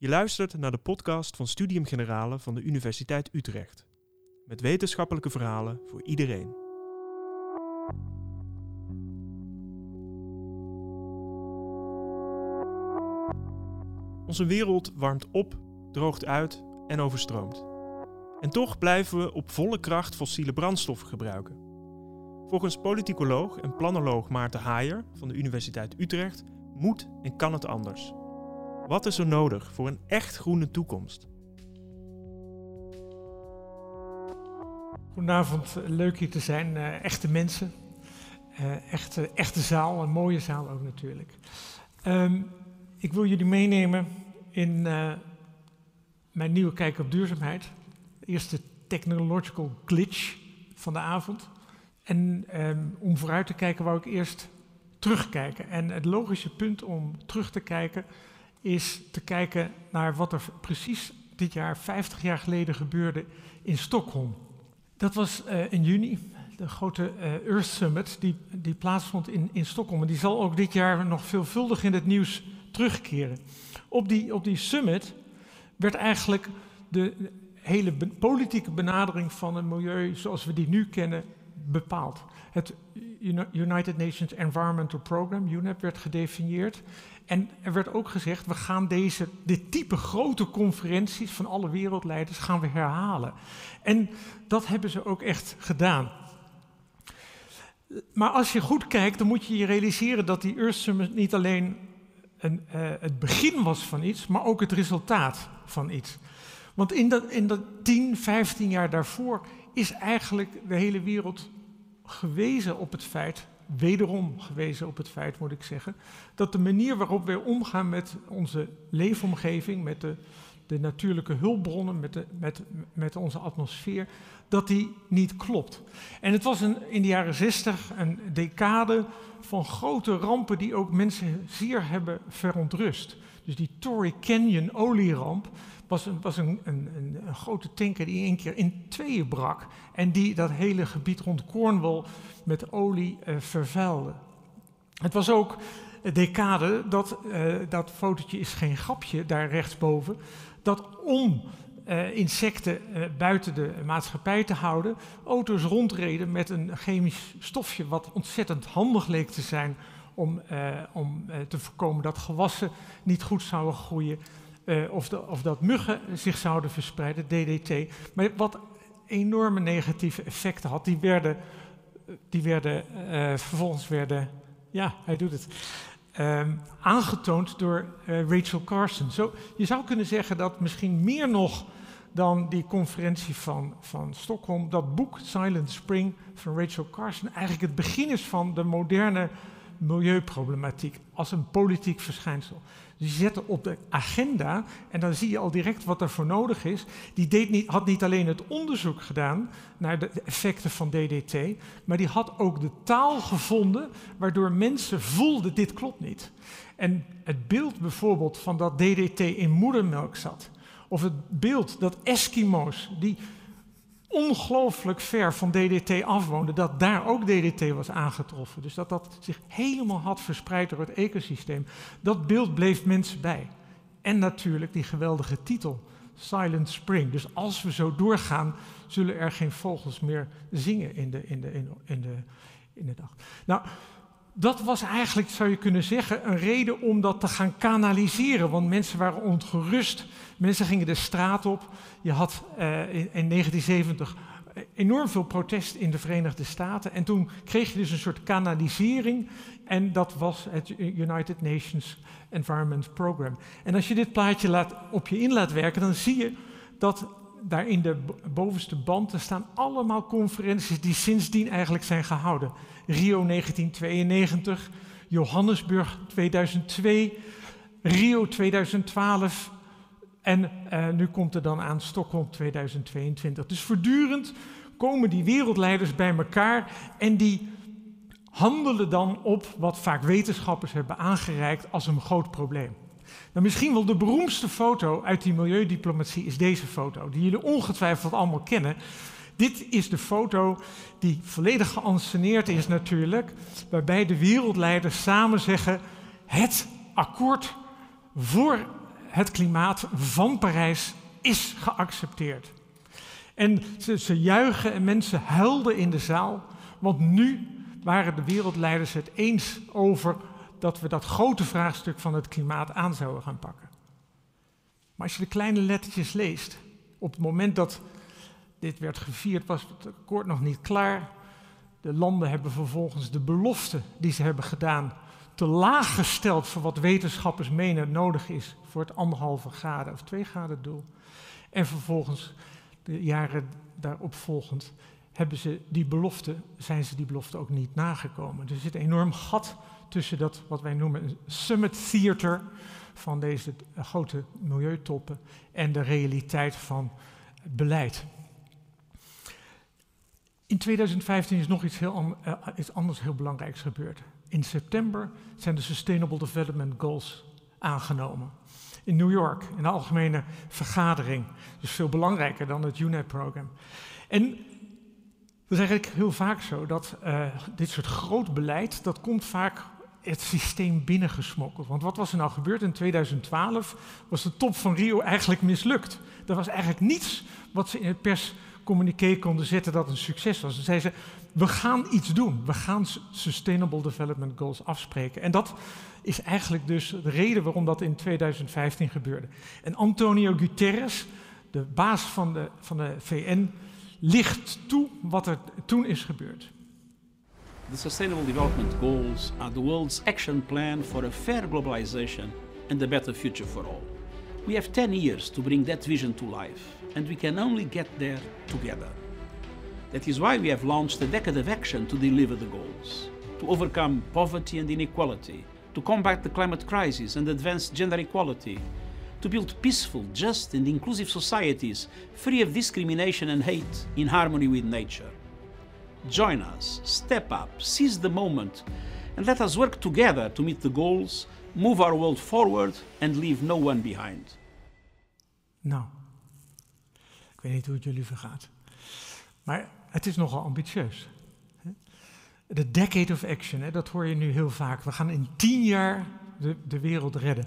Je luistert naar de podcast van Studium Generale van de Universiteit Utrecht. Met wetenschappelijke verhalen voor iedereen. Onze wereld warmt op, droogt uit en overstroomt. En toch blijven we op volle kracht fossiele brandstoffen gebruiken. Volgens politicoloog en planoloog Maarten Haier van de Universiteit Utrecht moet en kan het anders. Wat is er nodig voor een echt groene toekomst? Goedenavond, leuk hier te zijn. Uh, echte mensen, uh, echte, echte zaal, een mooie zaal ook natuurlijk. Um, ik wil jullie meenemen in mijn nieuwe kijk op duurzaamheid. De eerste technological glitch van de avond. En um, om vooruit te kijken wou ik eerst terugkijken. En het logische punt om terug te kijken is te kijken naar wat er precies dit jaar 50 jaar geleden gebeurde in Stockholm. Dat was uh, in juni, de grote uh, Earth Summit die, die plaatsvond in, in Stockholm. En die zal ook dit jaar nog veelvuldig in het nieuws terugkeren. Op die, op die summit werd eigenlijk de hele politieke benadering van een milieu zoals we die nu kennen bepaald. Het United Nations Environmental Program, UNEP, werd gedefinieerd. En er werd ook gezegd, we gaan deze, dit type grote conferenties van alle wereldleiders gaan we herhalen. En dat hebben ze ook echt gedaan. Maar als je goed kijkt, dan moet je je realiseren dat die Earth Summit niet alleen een, uh, het begin was van iets, maar ook het resultaat van iets. Want in dat, in dat 10, 15 jaar daarvoor is eigenlijk de hele wereld gewezen op het feit, wederom gewezen op het feit moet ik zeggen, dat de manier waarop wij omgaan met onze leefomgeving, met de, de natuurlijke hulpbronnen, met, de, met, met onze atmosfeer, dat die niet klopt. En het was een, in de jaren 60 een decade van grote rampen die ook mensen zeer hebben verontrust. Dus die Torrey Canyon olieramp was, een, was een, een, een, grote tanker die één keer in tweeën brak. En die dat hele gebied rond Cornwall met olie uh, vervuilde. Het was ook een decade, dat, uh, dat fotootje is geen grapje daar rechtsboven, dat om uh, insecten buiten de maatschappij te houden, auto's rondreden met een chemisch stofje wat ontzettend handig leek te zijn om, uh, om te voorkomen dat gewassen niet goed zouden groeien of, de, of, dat muggen zich zouden verspreiden, DDT. Maar wat enorme negatieve effecten had, die werden, die werden vervolgens werden, ja, hij doet het. Um, aangetoond door Rachel Carson. Zo, je zou kunnen zeggen dat misschien meer nog dan die conferentie van, van Stockholm. Dat boek Silent Spring van Rachel Carson eigenlijk het begin is van de moderne milieuproblematiek als een politiek verschijnsel. Die zetten op de agenda en dan zie je al direct wat er voor nodig is. Die deed niet, had niet alleen het onderzoek gedaan naar de effecten van DDT, maar die had ook de taal gevonden waardoor mensen voelden dit klopt niet. En het beeld bijvoorbeeld van dat DDT in moedermelk zat, of het beeld dat Eskimo's, die ongelooflijk ver van DDT afwoonden, dat daar ook DDT was aangetroffen. Dus dat dat zich helemaal had verspreid door het ecosysteem. Dat beeld bleef mensen bij. En natuurlijk die geweldige titel, Silent Spring. Dus als we zo doorgaan, zullen er geen vogels meer zingen in de, in de, in, in de, in de dag. Nou, dat was eigenlijk, zou je kunnen zeggen, een reden om dat te gaan kanaliseren. Want mensen waren ongerust, mensen gingen de straat op. Je had in, in 1970 enorm veel protest in de Verenigde Staten. En toen kreeg je dus een soort kanalisering. En dat was het United Nations Environment Program. En als je dit plaatje laat, op je in laat werken, dan zie je dat daar in de bovenste band staan allemaal conferenties die sindsdien eigenlijk zijn gehouden. Rio 1992, Johannesburg 2002, Rio 2012 en uh, nu komt er dan aan Stockholm 2022. Dus voortdurend komen die wereldleiders bij elkaar en die handelen dan op wat vaak wetenschappers hebben aangereikt als een groot probleem. Nou, misschien wel de beroemdste foto uit die milieudiplomatie is deze foto, die jullie ongetwijfeld allemaal kennen. Dit is de foto die volledig geanceneerd is natuurlijk, waarbij de wereldleiders samen zeggen: het akkoord voor het klimaat van Parijs is geaccepteerd. En ze, ze juichen en mensen huilden in de zaal, want nu waren de wereldleiders het eens over dat we dat grote vraagstuk van het klimaat aan zouden gaan pakken. Maar als je de kleine lettertjes leest, op het moment dat dit werd gevierd, was het akkoord nog niet klaar. De landen hebben vervolgens de belofte die ze hebben gedaan te laag gesteld voor wat wetenschappers menen nodig is voor het anderhalve graden of twee graden doel. En vervolgens, de jaren daarop volgend, hebben ze die belofte, zijn ze die belofte ook niet nagekomen. Er zit enorm gat tussen dat wat wij noemen een summit theater van deze grote milieutoppen en de realiteit van beleid. In 2015 is nog iets, heel, uh, anders heel belangrijks gebeurd. In september zijn de Sustainable Development Goals aangenomen. In New York, in de algemene vergadering. Dus veel belangrijker dan het UNEP-programma. En dat is eigenlijk heel vaak zo dat uh, dit soort groot beleid, dat komt vaak het systeem binnengesmokkeld. Want wat was er nou gebeurd in 2012? Was de top van Rio eigenlijk mislukt. Er was eigenlijk niets wat ze in het perscommuniqué konden zetten dat een succes was. Ze zeiden ze, we gaan iets doen. We gaan Sustainable Development Goals afspreken. En dat is eigenlijk dus de reden waarom dat in 2015 gebeurde. En Antonio Guterres, de baas van de, van de VN, licht toe wat er toen is gebeurd. The Sustainable Development Goals are the world's action plan for a fair globalization and a better future for all. We have 10 years to bring that vision to life, and we can only get there together. That is why we have launched a decade of action to deliver the goals, to overcome poverty and inequality, to combat the climate crisis and advance gender equality, to build peaceful, just, and inclusive societies free of discrimination and hate in harmony with nature. Join us, step up, seize the moment, and let us work together to meet the goals, move our world forward, and leave no one behind. Nou, ik weet niet hoe het jullie vergaat. Maar het is nogal ambitieus. De decade of action, hè, dat hoor je nu heel vaak. We gaan in tien jaar de, de wereld redden.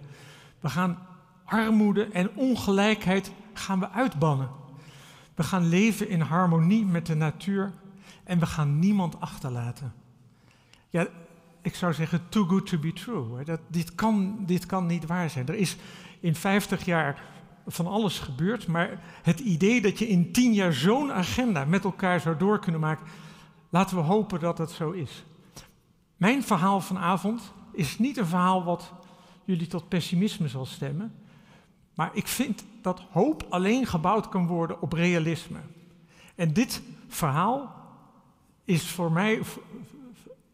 We gaan armoede en ongelijkheid gaan we uitbannen. We gaan leven in harmonie met de natuur en we gaan niemand achterlaten. Ja, ik zou zeggen, too good to be true. Dat, dit, kan, dit kan niet waar zijn. Er is in 50 jaar van alles gebeurd, maar het idee dat je in 10 jaar zo'n agenda met elkaar zou door kunnen maken, laten we hopen dat dat zo is. Mijn verhaal vanavond is niet een verhaal wat jullie tot pessimisme zal stemmen, maar ik vind dat hoop alleen gebouwd kan worden op realisme. En dit verhaal is voor mij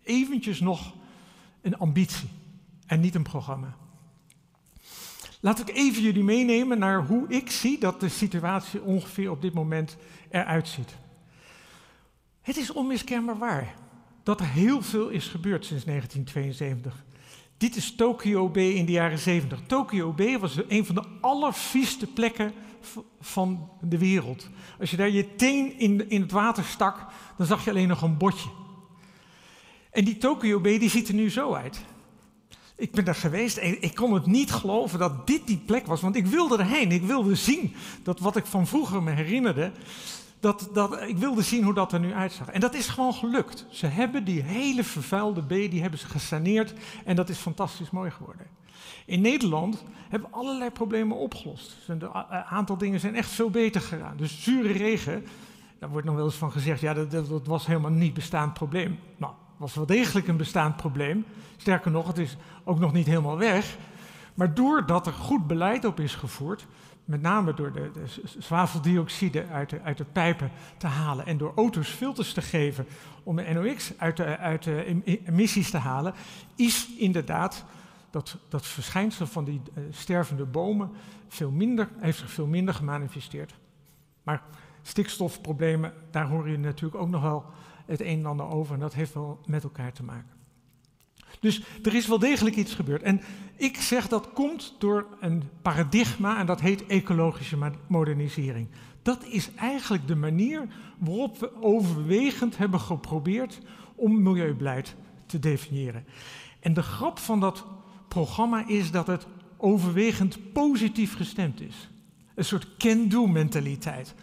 eventjes nog een ambitie en niet een programma. Laat ik even jullie meenemen naar hoe ik zie dat de situatie ongeveer op dit moment eruit ziet. Het is onmiskenbaar waar dat er heel veel is gebeurd sinds 1972. Dit is Tokyo Bay in de jaren 70. Tokyo Bay was een van de allervieste plekken van de wereld. Als je daar je teen in, in het water stak, dan zag je alleen nog een botje. En die Tokyo Bay die ziet er nu zo uit. Ik ben daar geweest en ik kon het niet geloven dat dit die plek was, want ik wilde erheen. Ik wilde zien dat wat ik van vroeger me herinnerde, dat, dat, ik wilde zien hoe dat er nu uitzag. En dat is gewoon gelukt. Ze hebben die hele vervuilde B, die hebben ze gesaneerd en dat is fantastisch mooi geworden. In Nederland hebben we allerlei problemen opgelost. Een aantal dingen zijn echt veel beter gedaan. Dus zure regen, daar wordt nog wel eens van gezegd, ja, dat, dat was helemaal niet bestaand probleem. Nou, was wel degelijk een bestaand probleem. Sterker nog, het is ook nog niet helemaal weg. Maar doordat er goed beleid op is gevoerd, met name door de, de zwaveldioxide uit de, uit de pijpen te halen en door auto's filters te geven om de NOx uit uit de emissies te halen, is inderdaad dat, dat verschijnsel van die uh, stervende bomen veel minder, heeft zich veel minder gemanifesteerd. Maar stikstofproblemen, daar hoor je natuurlijk ook nog wel het een en ander over en dat heeft wel met elkaar te maken. Dus er is wel degelijk iets gebeurd. En ik zeg dat komt door een paradigma en dat heet ecologische modernisering. Dat is eigenlijk de manier waarop we overwegend hebben geprobeerd om milieubeleid te definiëren. En de grap van dat programma is dat het overwegend positief gestemd is. Een soort can-do mentaliteit.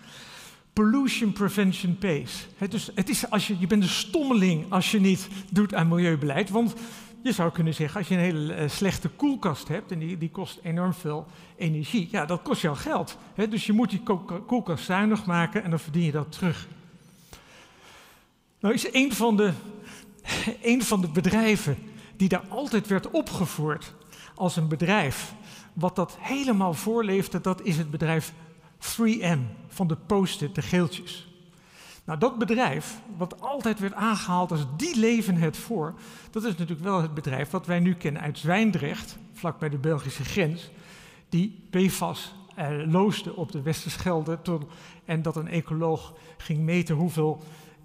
Pollution prevention pays. dus het is als je, je bent een stommeling als je niet doet aan milieubeleid. Want je zou kunnen zeggen, als je een hele eh, slechte koelkast hebt en die, die kost enorm veel energie, ja, dat kost jou geld. dus je moet die koelkast zuinig maken en dan verdien je dat terug. Nou is een van de, een van de bedrijven die daar altijd werd opgevoerd als een bedrijf, wat dat helemaal voorleefde, dat is het bedrijf 3M van de post-it, de geeltjes. Nou, dat bedrijf, wat altijd werd aangehaald als die leven het voor, dat is natuurlijk wel het bedrijf wat wij nu kennen uit Zwijndrecht, vlak bij de Belgische grens, die PFAS eh, loosde op de Westerschelde tot, en dat een ecoloog ging meten hoeveel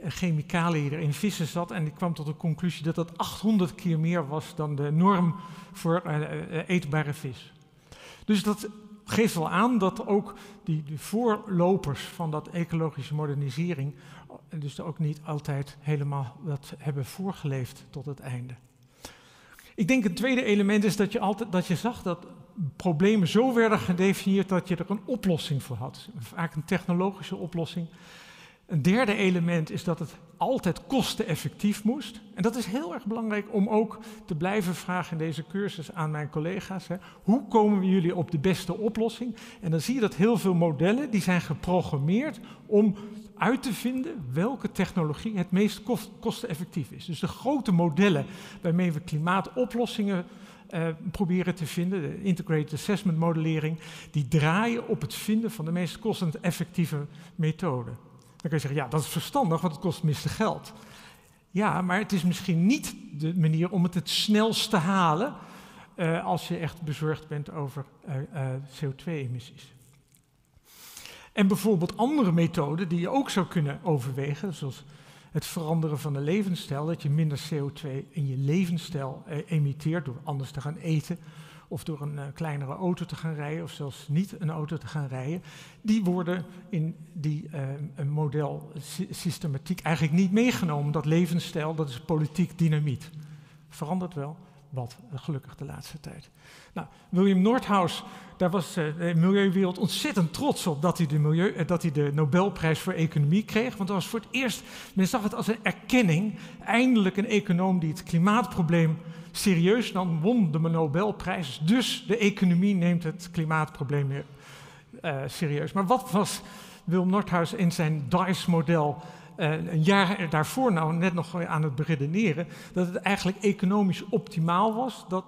chemicaliën er in vissen zat en die kwam tot de conclusie dat dat 800 keer meer was dan de norm voor uh, eetbare vis. Dus dat geeft wel aan dat ook die, voorlopers van dat ecologische modernisering, dus ook niet altijd helemaal dat hebben voorgeleefd tot het einde. Ik denk het tweede element is dat je, altijd, dat je zag dat problemen zo werden gedefinieerd dat je er een oplossing voor had. Vaak een technologische oplossing. Een derde element is dat het altijd kosteneffectief moest. En dat is heel erg belangrijk om ook te blijven vragen in deze cursus aan mijn collega's. Hè. Hoe komen we jullie op de beste oplossing? En dan zie je dat heel veel modellen die zijn geprogrammeerd om uit te vinden welke technologie het meest kosteneffectief is. Dus de grote modellen waarmee we klimaatoplossingen uh, proberen te vinden, de Integrated Assessment modellering, die draaien op het vinden van de meest kosteffectieve methode. Dan kun je zeggen, ja, dat is verstandig, want het kost minste geld. Ja, maar het is misschien niet de manier om het het snelst te halen uh, als je echt bezorgd bent over uh, uh, CO2-emissies. En bijvoorbeeld andere methoden die je ook zou kunnen overwegen, zoals het veranderen van de levensstijl, dat je minder CO2 in je levensstijl emitteert door anders te gaan eten of door een uh, kleinere auto te gaan rijden, of zelfs niet een auto te gaan rijden, die worden in die uh, modelsystematiek eigenlijk niet meegenomen. Dat levensstijl, dat is politiek dynamiet. Verandert wel, wat gelukkig de laatste tijd. Nou, William Nordhaus, daar was de milieuwereld ontzettend trots op dat hij, de milieu, dat hij de Nobelprijs voor economie kreeg. Want dat was voor het eerst, men zag het als een erkenning, eindelijk een econoom die het klimaatprobleem serieus dan won de Nobelprijs. Dus de economie neemt het klimaatprobleem meer uh, serieus. Maar wat was Wilm Nordhaus in zijn DICE-model uh, een jaar daarvoor nou net nog aan het beredeneren? Dat het eigenlijk economisch optimaal was dat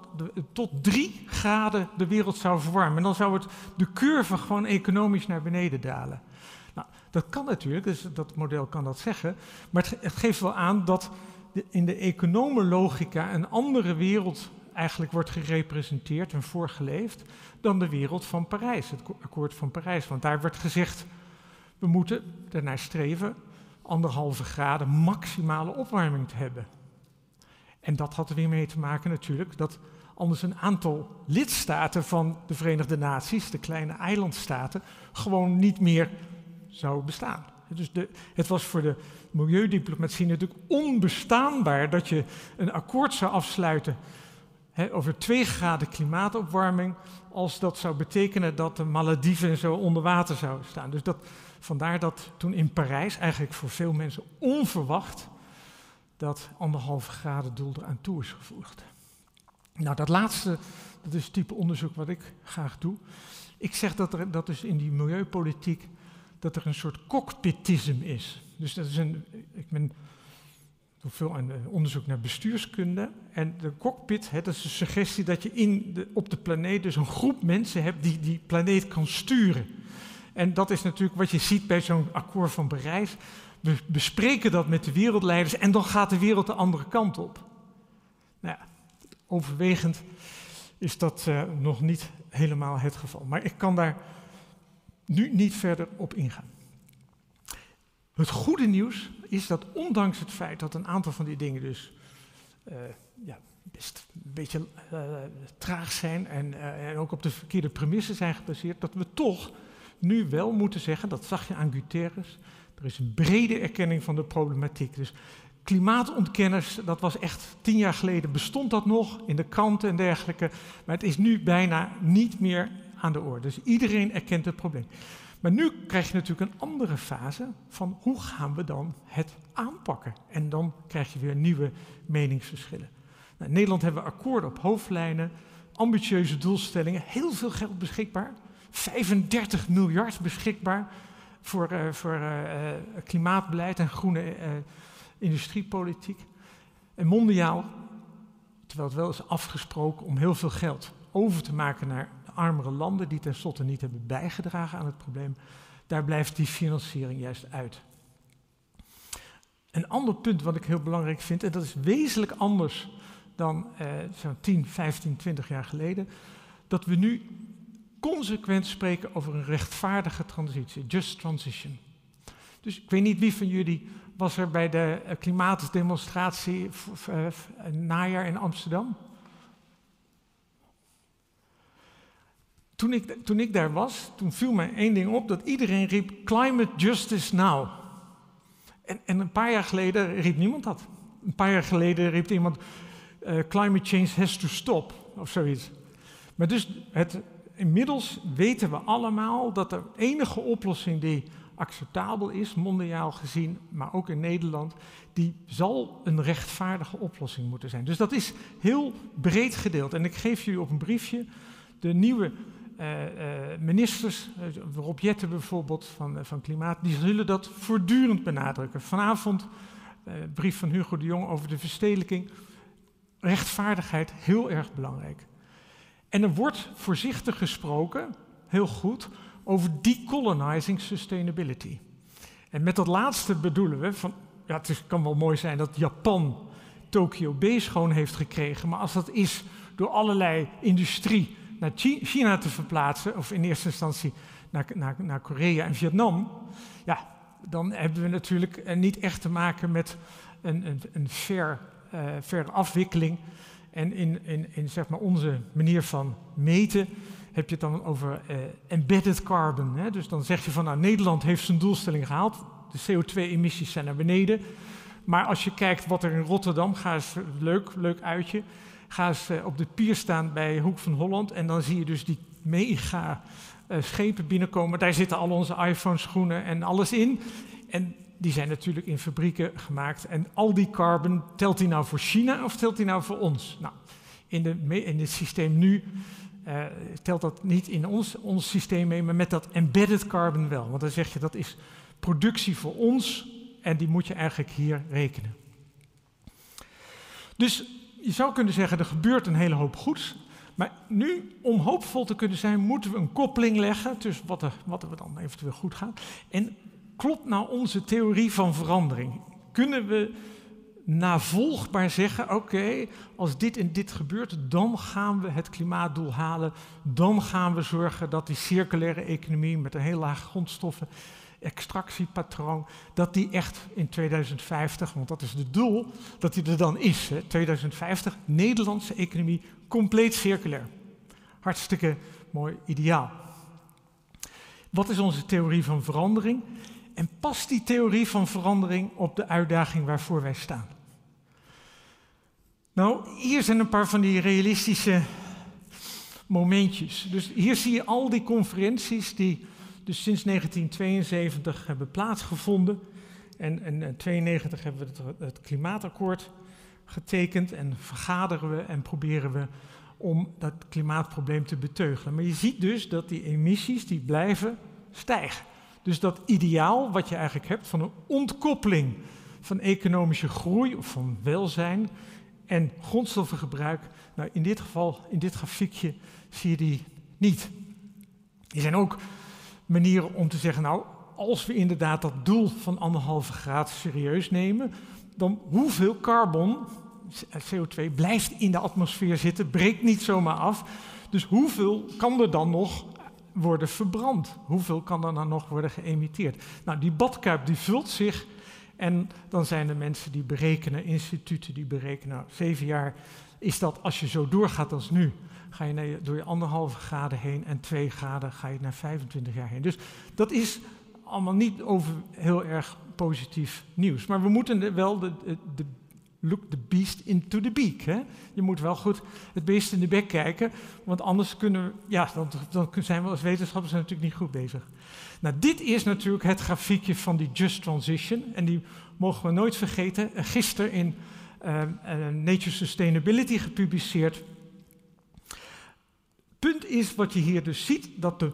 tot drie graden de wereld zou verwarmen. En dan zou het de curve gewoon economisch naar beneden dalen. Nou, dat kan natuurlijk, dus dat model kan dat zeggen. Maar het geeft wel aan dat in de economenlogica een andere wereld eigenlijk wordt gerepresenteerd en voorgeleefd dan de wereld van Parijs, het akkoord van Parijs. Want daar werd gezegd, we moeten ernaar streven anderhalve graden maximale opwarming te hebben. En dat had er weer mee te maken natuurlijk dat anders een aantal lidstaten van de Verenigde Naties, de kleine eilandstaten, gewoon niet meer zou bestaan. Dus de, het was voor de milieudiplomatie natuurlijk onbestaanbaar dat je een akkoord zou afsluiten hè, over 2 graden klimaatopwarming, als dat zou betekenen dat de Malediven zo onder water zouden staan. Dus dat, vandaar dat toen in Parijs, eigenlijk voor veel mensen onverwacht, dat anderhalve graden doel eraan toe is gevoegd. Nou, dat laatste, dat is het type onderzoek wat ik graag doe. Ik zeg dat er dat is in die milieupolitiek dat er een soort cockpitisme is. Dus dat is een, ik ben doe veel aan onderzoek naar bestuurskunde. En de cockpit, dat is de suggestie dat je in de, op de planeet dus een groep mensen hebt die die planeet kan sturen. En dat is natuurlijk wat je ziet bij zo'n akkoord van Parijs. We bespreken dat met de wereldleiders en dan gaat de wereld de andere kant op. Nou ja, overwegend is dat uh, nog niet helemaal het geval. Maar ik kan daar nu niet verder op ingaan. Het goede nieuws is dat ondanks het feit dat een aantal van die dingen dus uh, ja, best een beetje uh, traag zijn en, uh, en, ook op de verkeerde premissen zijn gebaseerd, dat we toch nu wel moeten zeggen, dat zag je aan Guterres, er is een brede erkenning van de problematiek. Dus klimaatontkenners, dat was echt tien jaar geleden bestond dat nog in de kranten en dergelijke, maar het is nu bijna niet meer aan de orde. Dus iedereen erkent het probleem. Maar nu krijg je natuurlijk een andere fase van hoe gaan we dan het aanpakken? En dan krijg je weer nieuwe meningsverschillen. Nou, in Nederland hebben we akkoorden op hoofdlijnen, ambitieuze doelstellingen, heel veel geld beschikbaar, 35 miljard beschikbaar voor, uh, voor uh, klimaatbeleid en groene industriepolitiek. En mondiaal, terwijl het wel is afgesproken om heel veel geld over te maken naar armere landen, die tenslotte niet hebben bijgedragen aan het probleem, daar blijft die financiering juist uit. Een ander punt wat ik heel belangrijk vind, en dat is wezenlijk anders dan eh, zo'n 10, 15, 20 jaar geleden, dat we nu consequent spreken over een rechtvaardige transitie, just transition. Dus ik weet niet wie van jullie was er bij de eh, klimaatdemonstratie uh, najaar in Amsterdam. Toen ik, toen ik daar was, toen viel mij één ding op, dat iedereen riep climate justice now. En, en een paar jaar geleden riep niemand dat. Een paar jaar geleden riep iemand uh, climate change has to stop, of zoiets. Maar dus het, inmiddels weten we allemaal dat de enige oplossing die acceptabel is, mondiaal gezien, maar ook in Nederland, die zal een rechtvaardige oplossing moeten zijn. Dus dat is heel breed gedeeld. En ik geef jullie op een briefje de nieuwe ministers, uh, Rob Jetten bijvoorbeeld van, van Klimaat, die zullen dat voortdurend benadrukken. Vanavond brief van Hugo de Jong over de verstedelijking. Rechtvaardigheid, heel erg belangrijk. En er wordt voorzichtig gesproken, heel goed, over decolonizing sustainability. En met dat laatste bedoelen we van, ja, het kan wel mooi zijn dat Japan Tokyo B schoon heeft gekregen, maar als dat is door allerlei industrie naar China te verplaatsen, of in eerste instantie naar, naar, naar Korea en Vietnam, ja, dan hebben we natuurlijk niet echt te maken met een, een, een uh, fair afwikkeling. En in, in, in zeg maar onze manier van meten heb je het dan over uh, embedded carbon. Hè? Dus dan zeg je van nou, Nederland heeft zijn doelstelling gehaald. De CO2-emissies zijn naar beneden. Maar als je kijkt wat er in Rotterdam, ga eens, leuk, leuk uitje. Ga eens uh, op de pier staan bij Hoek van Holland. En dan zie je dus die mega uh, schepen binnenkomen. Daar zitten al onze iPhone-schoenen en alles in. En die zijn natuurlijk in fabrieken gemaakt. En al die carbon, telt die nou voor China of telt die nou voor ons? Nou, in, de, in het systeem nu uh, telt dat niet in ons, ons systeem mee, maar met dat embedded carbon wel. Want dan zeg je dat is productie voor ons en die moet je eigenlijk hier rekenen. Dus je zou kunnen zeggen, er gebeurt een hele hoop goeds. Maar nu, om hoopvol te kunnen zijn, moeten we een koppeling leggen tussen wat er, wat er dan eventueel goed gaat. En klopt nou onze theorie van verandering? Kunnen we navolgbaar zeggen: oké, als dit en dit gebeurt, dan gaan we het klimaatdoel halen. Dan gaan we zorgen dat die circulaire economie met een heel laag grondstoffen extractiepatroon, dat die echt in 2050, want dat is het doel, dat die er dan is. Hè, 2050, Nederlandse economie compleet circulair. Hartstikke mooi ideaal. Wat is onze theorie van verandering? En past die theorie van verandering op de uitdaging waarvoor wij staan? Nou, hier zijn een paar van die realistische momentjes. Dus hier zie je al die conferenties die dus sinds 1972 hebben plaatsgevonden. En in 1992 hebben we het, het klimaatakkoord getekend en vergaderen we en proberen we om dat klimaatprobleem te beteugelen. Maar je ziet dus dat die emissies die blijven stijgen. Dus dat ideaal wat je eigenlijk hebt van een ontkoppeling van economische groei of van welzijn en grondstoffengebruik, nou in dit geval, in dit grafiekje, zie je die niet. Er zijn ook manieren om te zeggen, nou, als we inderdaad dat doel van anderhalve graad serieus nemen, dan hoeveel carbon, CO2, blijft in de atmosfeer zitten, breekt niet zomaar af. Dus hoeveel kan er dan nog worden verbrand? Hoeveel kan er dan nog worden geëmiteerd? Nou, die badkuip die vult zich en dan zijn er mensen die berekenen, instituten die berekenen, nou, zeven jaar is dat als je zo doorgaat als nu, ga je, door je anderhalve graden heen en twee graden ga je naar 25 jaar heen. Dus dat is allemaal niet over heel erg positief nieuws. Maar we moeten wel de, de, look the beast into the beak. Hè? Je moet wel goed het beest in de bek kijken, want anders kunnen we, ja, dan, dan zijn we als wetenschappers natuurlijk niet goed bezig. Nou, dit is natuurlijk het grafiekje van die Just Transition. En die mogen we nooit vergeten. Gisteren in uh, Nature Sustainability gepubliceerd. Punt is wat je hier dus ziet, dat de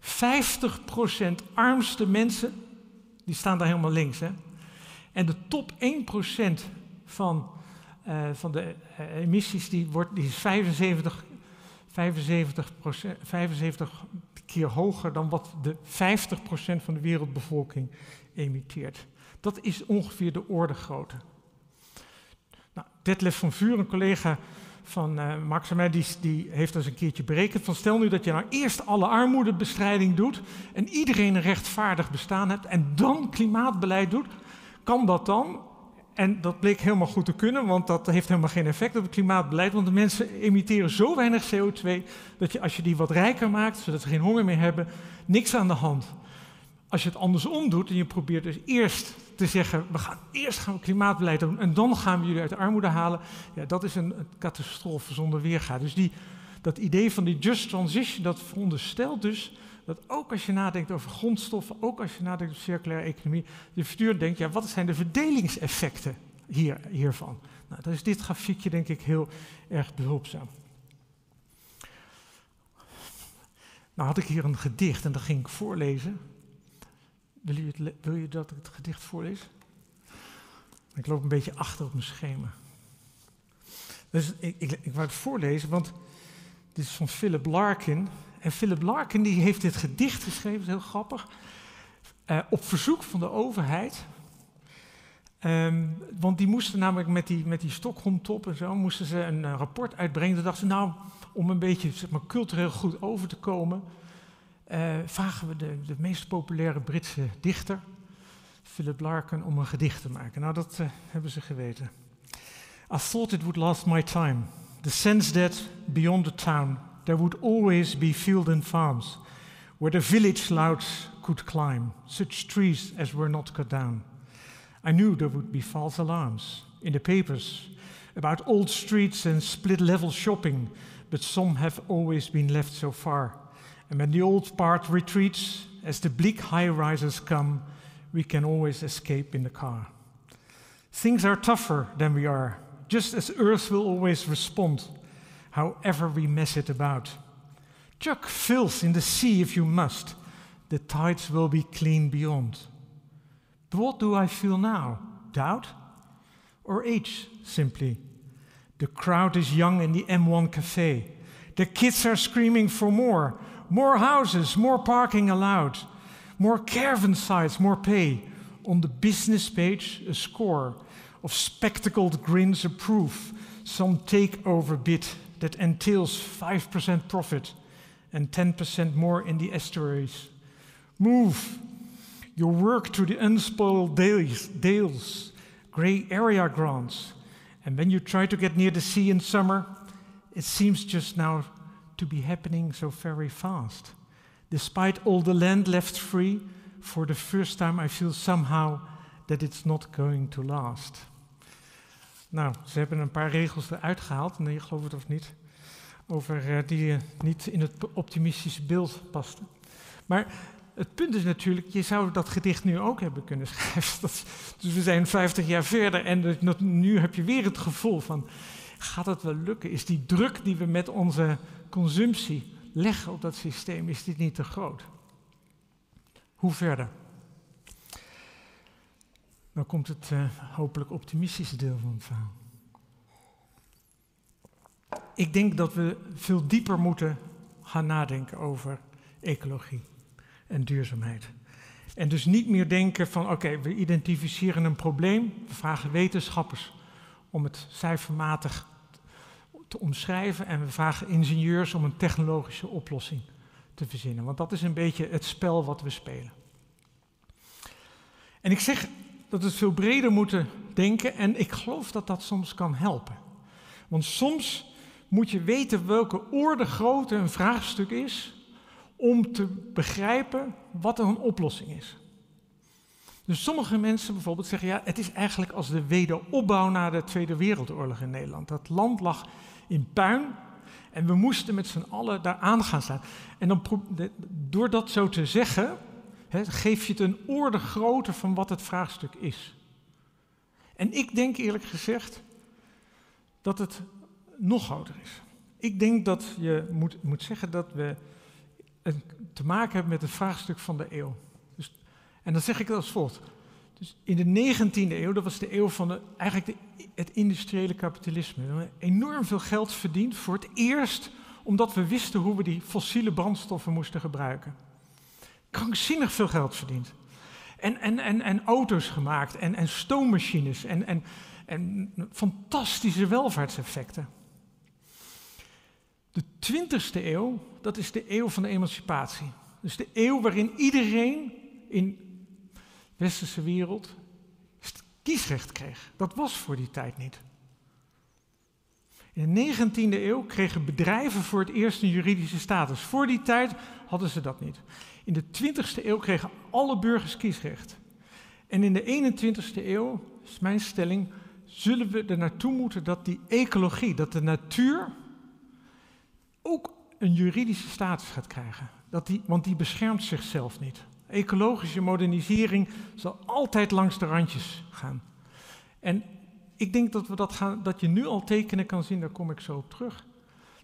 50% armste mensen, die staan daar helemaal links, hè? en de top 1% van, uh, van de emissies, die, wordt, die is 75, 75, 75 keer hoger dan wat de 50% van de wereldbevolking emitteert. Dat is ongeveer de orde grootte. Nou, Detlef van Vuur, een collega van uh, mij, die, die heeft dus een keertje berekend van stel nu dat je nou eerst alle armoedebestrijding doet en iedereen een rechtvaardig bestaan hebt en dan klimaatbeleid doet, kan dat dan? En dat bleek helemaal goed te kunnen, want dat heeft helemaal geen effect op het klimaatbeleid. Want de mensen emitteren zo weinig CO2 dat je als je die wat rijker maakt, zodat ze geen honger meer hebben, niks aan de hand. Als je het andersom doet en je probeert dus eerst te zeggen, we gaan eerst gaan we klimaatbeleid doen en dan gaan we jullie uit de armoede halen, ja, dat is een, een catastrofe zonder weerga. Dus die, dat idee van die just transition, dat veronderstelt dus dat ook als je nadenkt over grondstoffen, ook als je nadenkt over circulaire economie, je voortdurend denkt, ja, wat zijn de verdelingseffecten hier, hiervan? Nou, dan is dit grafiekje denk ik heel erg behulpzaam. Nou had ik hier een gedicht en dat ging ik voorlezen. Wil je, je dat ik het gedicht voorlees? Ik loop een beetje achter op mijn schema. Dus ik, ik, ik wou het voorlezen, want dit is van Philip Larkin. En Philip Larkin die heeft dit gedicht geschreven, is heel grappig, uh, op verzoek van de overheid. Um, want die moesten namelijk met die, met die Stockholm-top en zo, moesten ze een uh, rapport uitbrengen. Toen dachten ze, nou, om een beetje zeg maar, cultureel goed over te komen, uh, vragen we de, de meest populaire Britse dichter, Philip Larkin, om een gedicht te maken. Nou, dat hebben ze geweten. I thought it would last my time. The sense that beyond the town there would always be field and farms where the village louts could climb, such trees as were not cut down. I knew there would be false alarms in the papers about old streets and split level shopping, but some have always been left so far. And when the old part retreats, as the bleak high rises come, we can always escape in the car. Things are tougher than we are, just as Earth will always respond however we mess it about. Chuck filth in the sea if you must. The tides will be clean beyond. But what do I feel now? Doubt? Or age, simply? The crowd is young in the M1 cafe. The kids are screaming for more. More houses, more parking allowed. More caravan sites, more pay. On the business page, a score of spectacled grins approve. Some takeover bid that entails 5% profit and 10% more in the estuaries. Move your work to the unspoiled dales, dales, grey area grants. And when you try to get near the sea in summer, it seems just now to be happening so very fast. Despite all the land left free, for the first time I feel somehow that it's not going to last. Nou, ze hebben een paar regels eruit gehaald, nee, je gelooft het of niet, over uh, die uh, niet in het optimistische beeld pasten. Maar het punt is natuurlijk, je zou dat gedicht nu ook hebben kunnen schrijven. Dus we zijn 50 jaar verder en nu heb je weer het gevoel van, gaat het wel lukken? Is die druk die we met onze consumptie leggen op dat systeem, is dit niet te groot? Hoe verder? Dan komt het uh, hopelijk optimistische deel van het verhaal. Ik denk dat we veel dieper moeten gaan nadenken over ecologie en duurzaamheid. En dus niet meer denken van oké, we identificeren een probleem, we vragen wetenschappers om het cijfermatig te omschrijven en we vragen ingenieurs om een technologische oplossing te verzinnen. Want dat is een beetje het spel wat we spelen. En ik zeg dat we veel breder moeten denken en ik geloof dat dat soms kan helpen. Want soms moet je weten welke orde grootte een vraagstuk is om te begrijpen wat er een oplossing is. Dus sommige mensen bijvoorbeeld zeggen, ja, het is eigenlijk als de wederopbouw na de Tweede Wereldoorlog in Nederland. Dat land lag in puin en we moesten met z'n allen daar aan gaan staan. En dan, door dat zo te zeggen, geef je het een orde groter van wat het vraagstuk is. En ik denk eerlijk gezegd dat het nog groter is. Ik denk dat je moet, moet zeggen dat we te maken hebben met het vraagstuk van de eeuw. Dus, en dan zeg ik het als volgt. Dus in de 19e eeuw, dat was de eeuw van de, eigenlijk de, het industriële kapitalisme. We hebben enorm veel geld verdiend voor het eerst omdat we wisten hoe we die fossiele brandstoffen moesten gebruiken. Krankzinnig veel geld verdiend. En, en, en, en auto's gemaakt en, en stoommachines en, en, en fantastische welvaartseffecten. De 20e eeuw, dat is de eeuw van de emancipatie. Dus de eeuw waarin iedereen in westerse wereld kiesrecht kreeg. Dat was voor die tijd niet. In de 19e eeuw kregen bedrijven voor het eerst een juridische status. Voor die tijd hadden ze dat niet. In de 20e eeuw kregen alle burgers kiesrecht. En in de 21e eeuw, is mijn stelling, zullen we er naartoe moeten dat die ecologie, dat de natuur ook een juridische status gaat krijgen. Dat die, want die beschermt zichzelf niet. Ecologische modernisering zal altijd langs de randjes gaan. En ik denk dat, we dat, gaan, dat je nu al tekenen kan zien, daar kom ik zo op terug,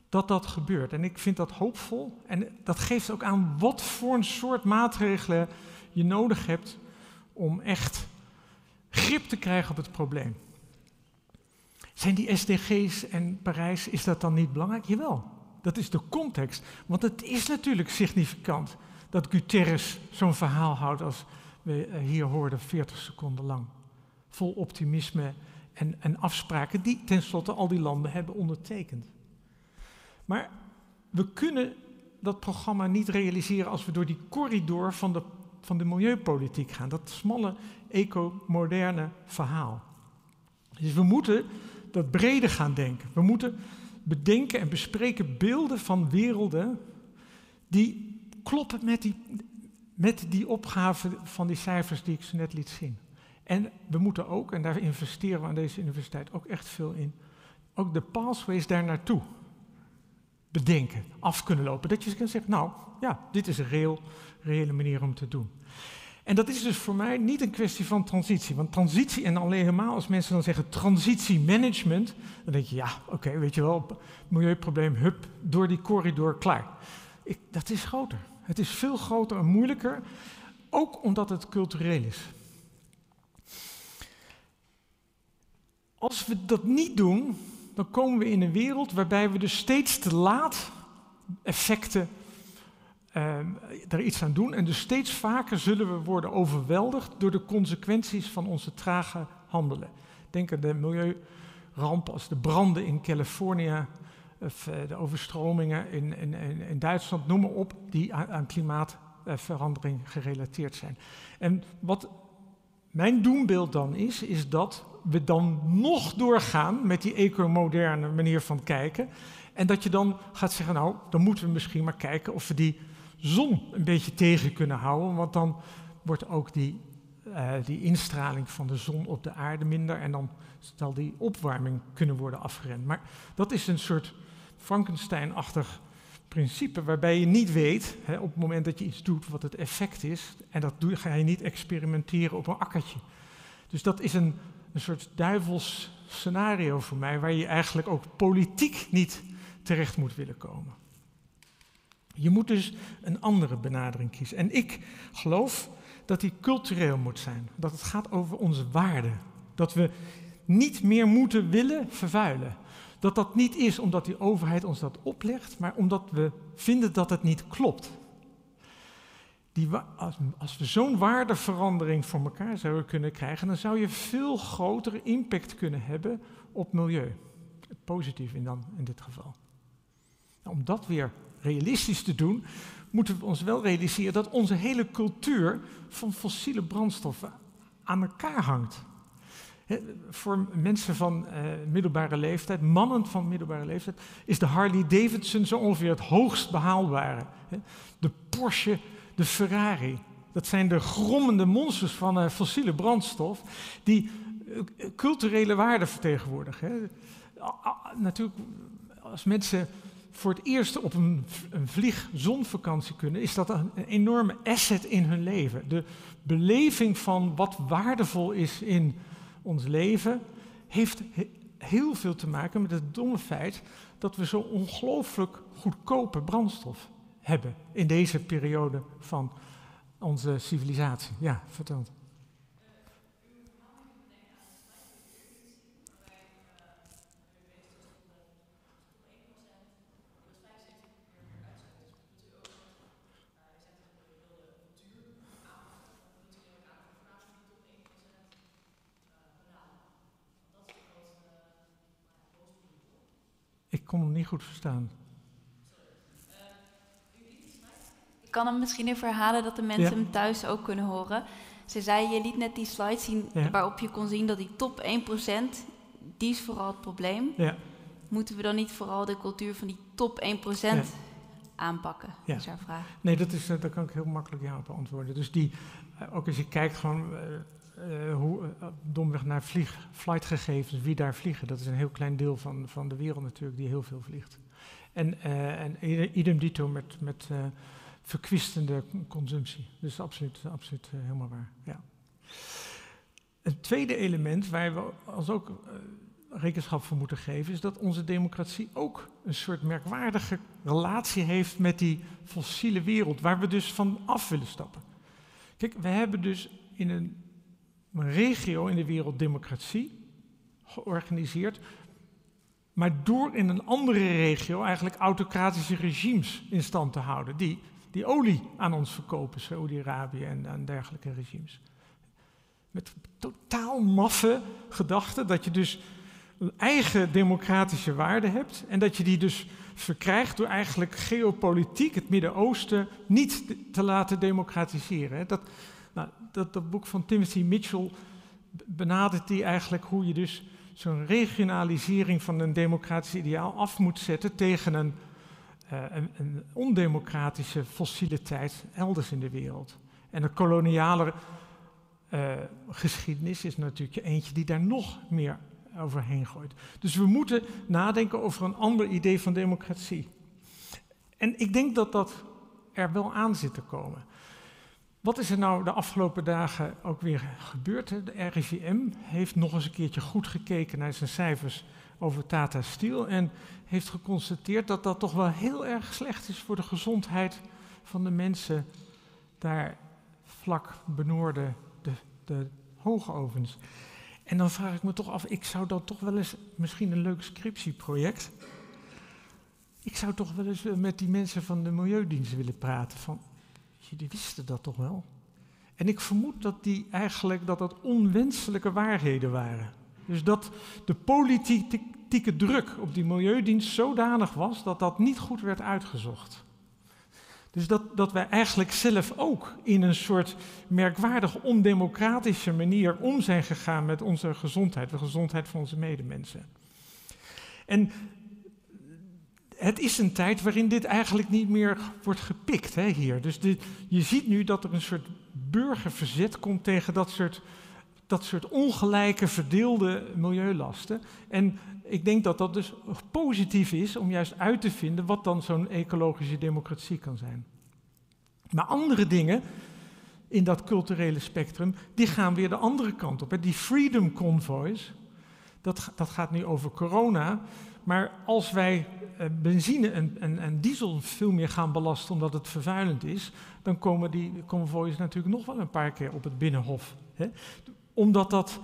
dat dat gebeurt. En ik vind dat hoopvol. En dat geeft ook aan wat voor een soort maatregelen je nodig hebt om echt grip te krijgen op het probleem. Zijn die SDG's en Parijs, is dat dan niet belangrijk? Jawel, dat is de context. Want het is natuurlijk significant dat Guterres zo'n verhaal houdt als we hier hoorden, 40 seconden lang. Vol optimisme en, en afspraken die tenslotte al die landen hebben ondertekend. Maar we kunnen dat programma niet realiseren als we door die corridor van de, van de milieupolitiek gaan. Dat smalle, eco-moderne verhaal. Dus we moeten dat breder gaan denken. We moeten bedenken en bespreken beelden van werelden die kloppen met die, met die opgave van die cijfers die ik zo net liet zien. En we moeten ook, en daar investeren we aan deze universiteit ook echt veel in, ook de pathways daar naartoe bedenken, af kunnen lopen. Dat je kan zeggen, nou ja, dit is een reële manier om te doen. En dat is dus voor mij niet een kwestie van transitie. Want transitie, en alleen helemaal als mensen dan zeggen transitiemanagement, dan denk je, ja, oké, weet je wel, milieuprobleem, hup, door die corridor, klaar. Ik, dat is groter. Het is veel groter en moeilijker, ook omdat het cultureel is. Als we dat niet doen, dan komen we in een wereld waarbij we dus steeds te laat effecten uh, er iets aan doen. En dus steeds vaker zullen we worden overweldigd door de consequenties van onze trage handelen. Denk aan de milieurampen als de branden in Californië, de overstromingen in, in, in, Duitsland, noem maar op, die aan, klimaatverandering gerelateerd zijn. En wat mijn doembeeld dan is, is dat we dan nog doorgaan met die ecomoderne manier van kijken. En dat je dan gaat zeggen, nou, dan moeten we misschien maar kijken of we die zon een beetje tegen kunnen houden. Want dan wordt ook die, uh, die instraling van de zon op de aarde minder. En dan zal die opwarming kunnen worden afgerend. Maar dat is een soort Frankenstein-achtig principe waarbij je niet weet, hè, op het moment dat je iets doet, wat het effect is. En dat doe, ga je niet experimenteren op een akkertje. Dus dat is een, een soort duivels scenario voor mij, waar je eigenlijk ook politiek niet terecht moet willen komen. Je moet dus een andere benadering kiezen. En ik geloof dat die cultureel moet zijn. Dat het gaat over onze waarden. Dat we niet meer moeten willen vervuilen. Dat dat niet is omdat die overheid ons dat oplegt, maar omdat we vinden dat het niet klopt. Die, als, we zo'n waardeverandering voor elkaar zouden kunnen krijgen, dan zou je veel grotere impact kunnen hebben op milieu. Positief in, dan, in dit geval. Nou, om dat weer realistisch te doen, moeten we ons wel realiseren dat onze hele cultuur van fossiele brandstoffen aan elkaar hangt. Voor mensen van uh, middelbare leeftijd, mannen van middelbare leeftijd, is de Harley Davidson zo ongeveer het hoogst behaalbare. De Porsche, de Ferrari. Dat zijn de grommende monsters van uh, fossiele brandstof die uh, culturele waarde vertegenwoordigen. Natuurlijk, als mensen voor het eerst op een, een vliegzonvakantie kunnen, is dat een, enorme asset in hun leven. De beleving van wat waardevol is in ons leven, heeft heel veel te maken met het domme feit dat we zo ongelooflijk goedkope brandstof hebben in deze periode van onze civilisatie. Ja, vertel. Ik kon hem niet goed verstaan. Ik kan hem misschien even herhalen dat de mensen hem thuis ook kunnen horen. Ze zei, je liet net die slide zien waarop je kon zien dat die top 1%, die is vooral het probleem. Ja. Moeten we dan niet vooral de cultuur van die top 1% aanpakken? Ja. is haar vraag. Nee, dat, is, eh, dat kan ik heel makkelijk ja beantwoorden. Dus die, eh, ook als je kijkt gewoon uh, hoe, uh, domweg naar vlieg, flightgegevens, wie daar vliegen, dat is een heel klein deel van, van de wereld natuurlijk die heel veel vliegt. En, en idem dito met, met verkwistende consumptie. Dus absoluut, absoluut helemaal waar. Ja. Het tweede element waar we als ook rekenschap voor moeten geven, is dat onze democratie ook een soort merkwaardige relatie heeft met die fossiele wereld, waar we dus van af willen stappen. Kijk, we hebben dus in een, een regio in de wereld democratie georganiseerd, maar door in een andere regio eigenlijk autocratische regimes in stand te houden, die, die olie aan ons verkopen, Saudi-Arabië en, dergelijke regimes. Met totaal maffe gedachten dat je dus een eigen democratische waarde hebt en dat je die dus verkrijgt door eigenlijk geopolitiek het Midden-Oosten niet te laten democratiseren. Dat, nou, dat, boek van Timothy Mitchell benadert die eigenlijk hoe je dus zo'n regionalisering van een democratisch ideaal af moet zetten tegen een, uh, een, een, ondemocratische fossiele tijd elders in de wereld. En de koloniale uh, geschiedenis is natuurlijk eentje die daar nog meer overheen gooit. Dus we moeten nadenken over een ander idee van democratie. En ik denk dat dat er wel aan zit te komen. Wat is er nou de afgelopen dagen ook weer gebeurd? De RIVM heeft nog eens een keertje goed gekeken naar zijn cijfers over Tata Steel en heeft geconstateerd dat dat toch wel heel erg slecht is voor de gezondheid van de mensen daar vlak benoorden de, de hoogovens. En dan vraag ik me toch af, ik zou dan toch wel eens, misschien een leuk scriptieproject. Ik zou toch wel eens eh, met die mensen van de Milieudienst willen praten. Van, jullie wisten dat toch wel? En ik vermoed dat die eigenlijk dat dat onwenselijke waarheden waren. Dus dat de politieke druk op die Milieudienst zodanig was dat dat niet goed werd uitgezocht. Dus dat, dat wij eigenlijk zelf ook in een soort merkwaardig ondemocratische manier om zijn gegaan met onze gezondheid, de gezondheid van onze medemensen. En het is een tijd waarin dit eigenlijk niet meer wordt gepikt hè, hier. Dus je ziet nu dat er een soort burgerverzet komt tegen dat soort, dat soort ongelijke verdeelde milieulasten. En ik denk dat dat dus positief is om juist uit te vinden wat dan zo'n ecologische democratie kan zijn. Maar andere dingen in dat culturele spectrum, die gaan weer de andere kant op. Die freedom convoys, dat, dat gaat nu over corona. Maar als wij eh, benzine en, en, en, diesel veel meer gaan belasten omdat het vervuilend is, dan komen die convoys natuurlijk nog wel een paar keer op het binnenhof. Hè? Omdat dat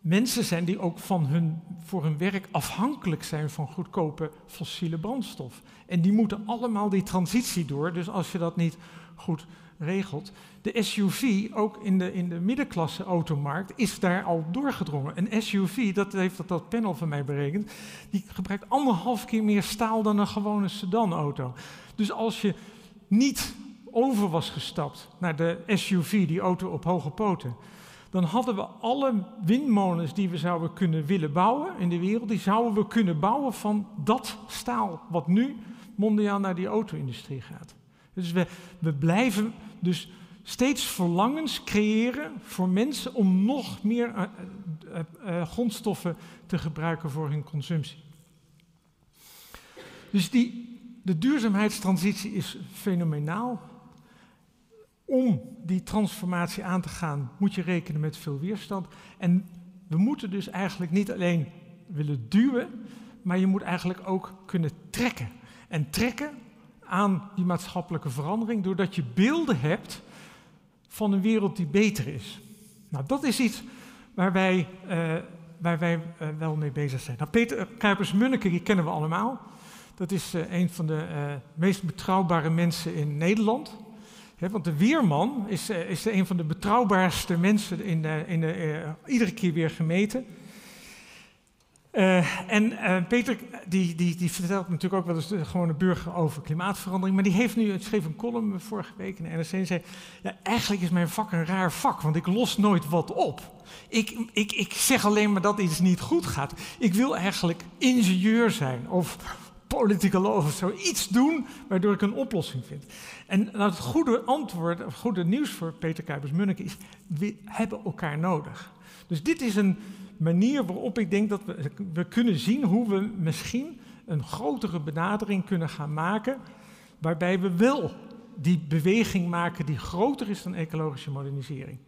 mensen zijn die ook van hun, voor hun werk afhankelijk zijn van goedkope fossiele brandstof. En die moeten allemaal die transitie door. Dus als je dat niet goed regelt. De SUV, ook in de, in de middenklasse automarkt, is daar al doorgedrongen. Een SUV, dat heeft dat, dat panel van mij berekend, die gebruikt anderhalf keer meer staal dan een gewone sedanauto. Dus als je niet over was gestapt naar de SUV, die auto op hoge poten, dan hadden we alle windmolens die we zouden kunnen willen bouwen in de wereld, die zouden we kunnen bouwen van dat staal wat nu mondiaal naar die auto-industrie gaat. Dus we, we blijven dus steeds verlangens creëren voor mensen om nog meer uh, uh, grondstoffen te gebruiken voor hun consumptie. Dus die, de duurzaamheidstransitie is fenomenaal. Om die transformatie aan te gaan, moet je rekenen met veel weerstand. En we moeten dus eigenlijk niet alleen willen duwen, maar je moet eigenlijk ook kunnen trekken. En trekken aan die maatschappelijke verandering, doordat je beelden hebt van een wereld die beter is. Nou, dat is iets waar wij, uh, waar wij uh, wel mee bezig zijn. Nou, Peter Kuipers-Munneke, die kennen we allemaal. Dat is uh, een van de meest betrouwbare mensen in Nederland. Want de weerman is, is een van de betrouwbaarste mensen in, in de, iedere keer weer gemeten. Uh, en uh, Peter die, die, die vertelt natuurlijk ook wel eens de gewone burger over klimaatverandering. Maar die heeft nu, schreef een column vorige week in de NRC en zei... Ja, eigenlijk is mijn vak een raar vak, want ik los nooit wat op. Ik, ik, ik zeg alleen maar dat iets niet goed gaat. Ik wil eigenlijk ingenieur zijn of politicoloog of zo. Iets doen waardoor ik een oplossing vind. En nou, het goede antwoord, of goede nieuws voor Peter Kuipers-Munneke is... we hebben elkaar nodig. Dus dit is een manier waarop ik denk dat we, we kunnen zien hoe we misschien een grotere benadering kunnen gaan maken, waarbij we wel die beweging maken die groter is dan ecologische modernisering.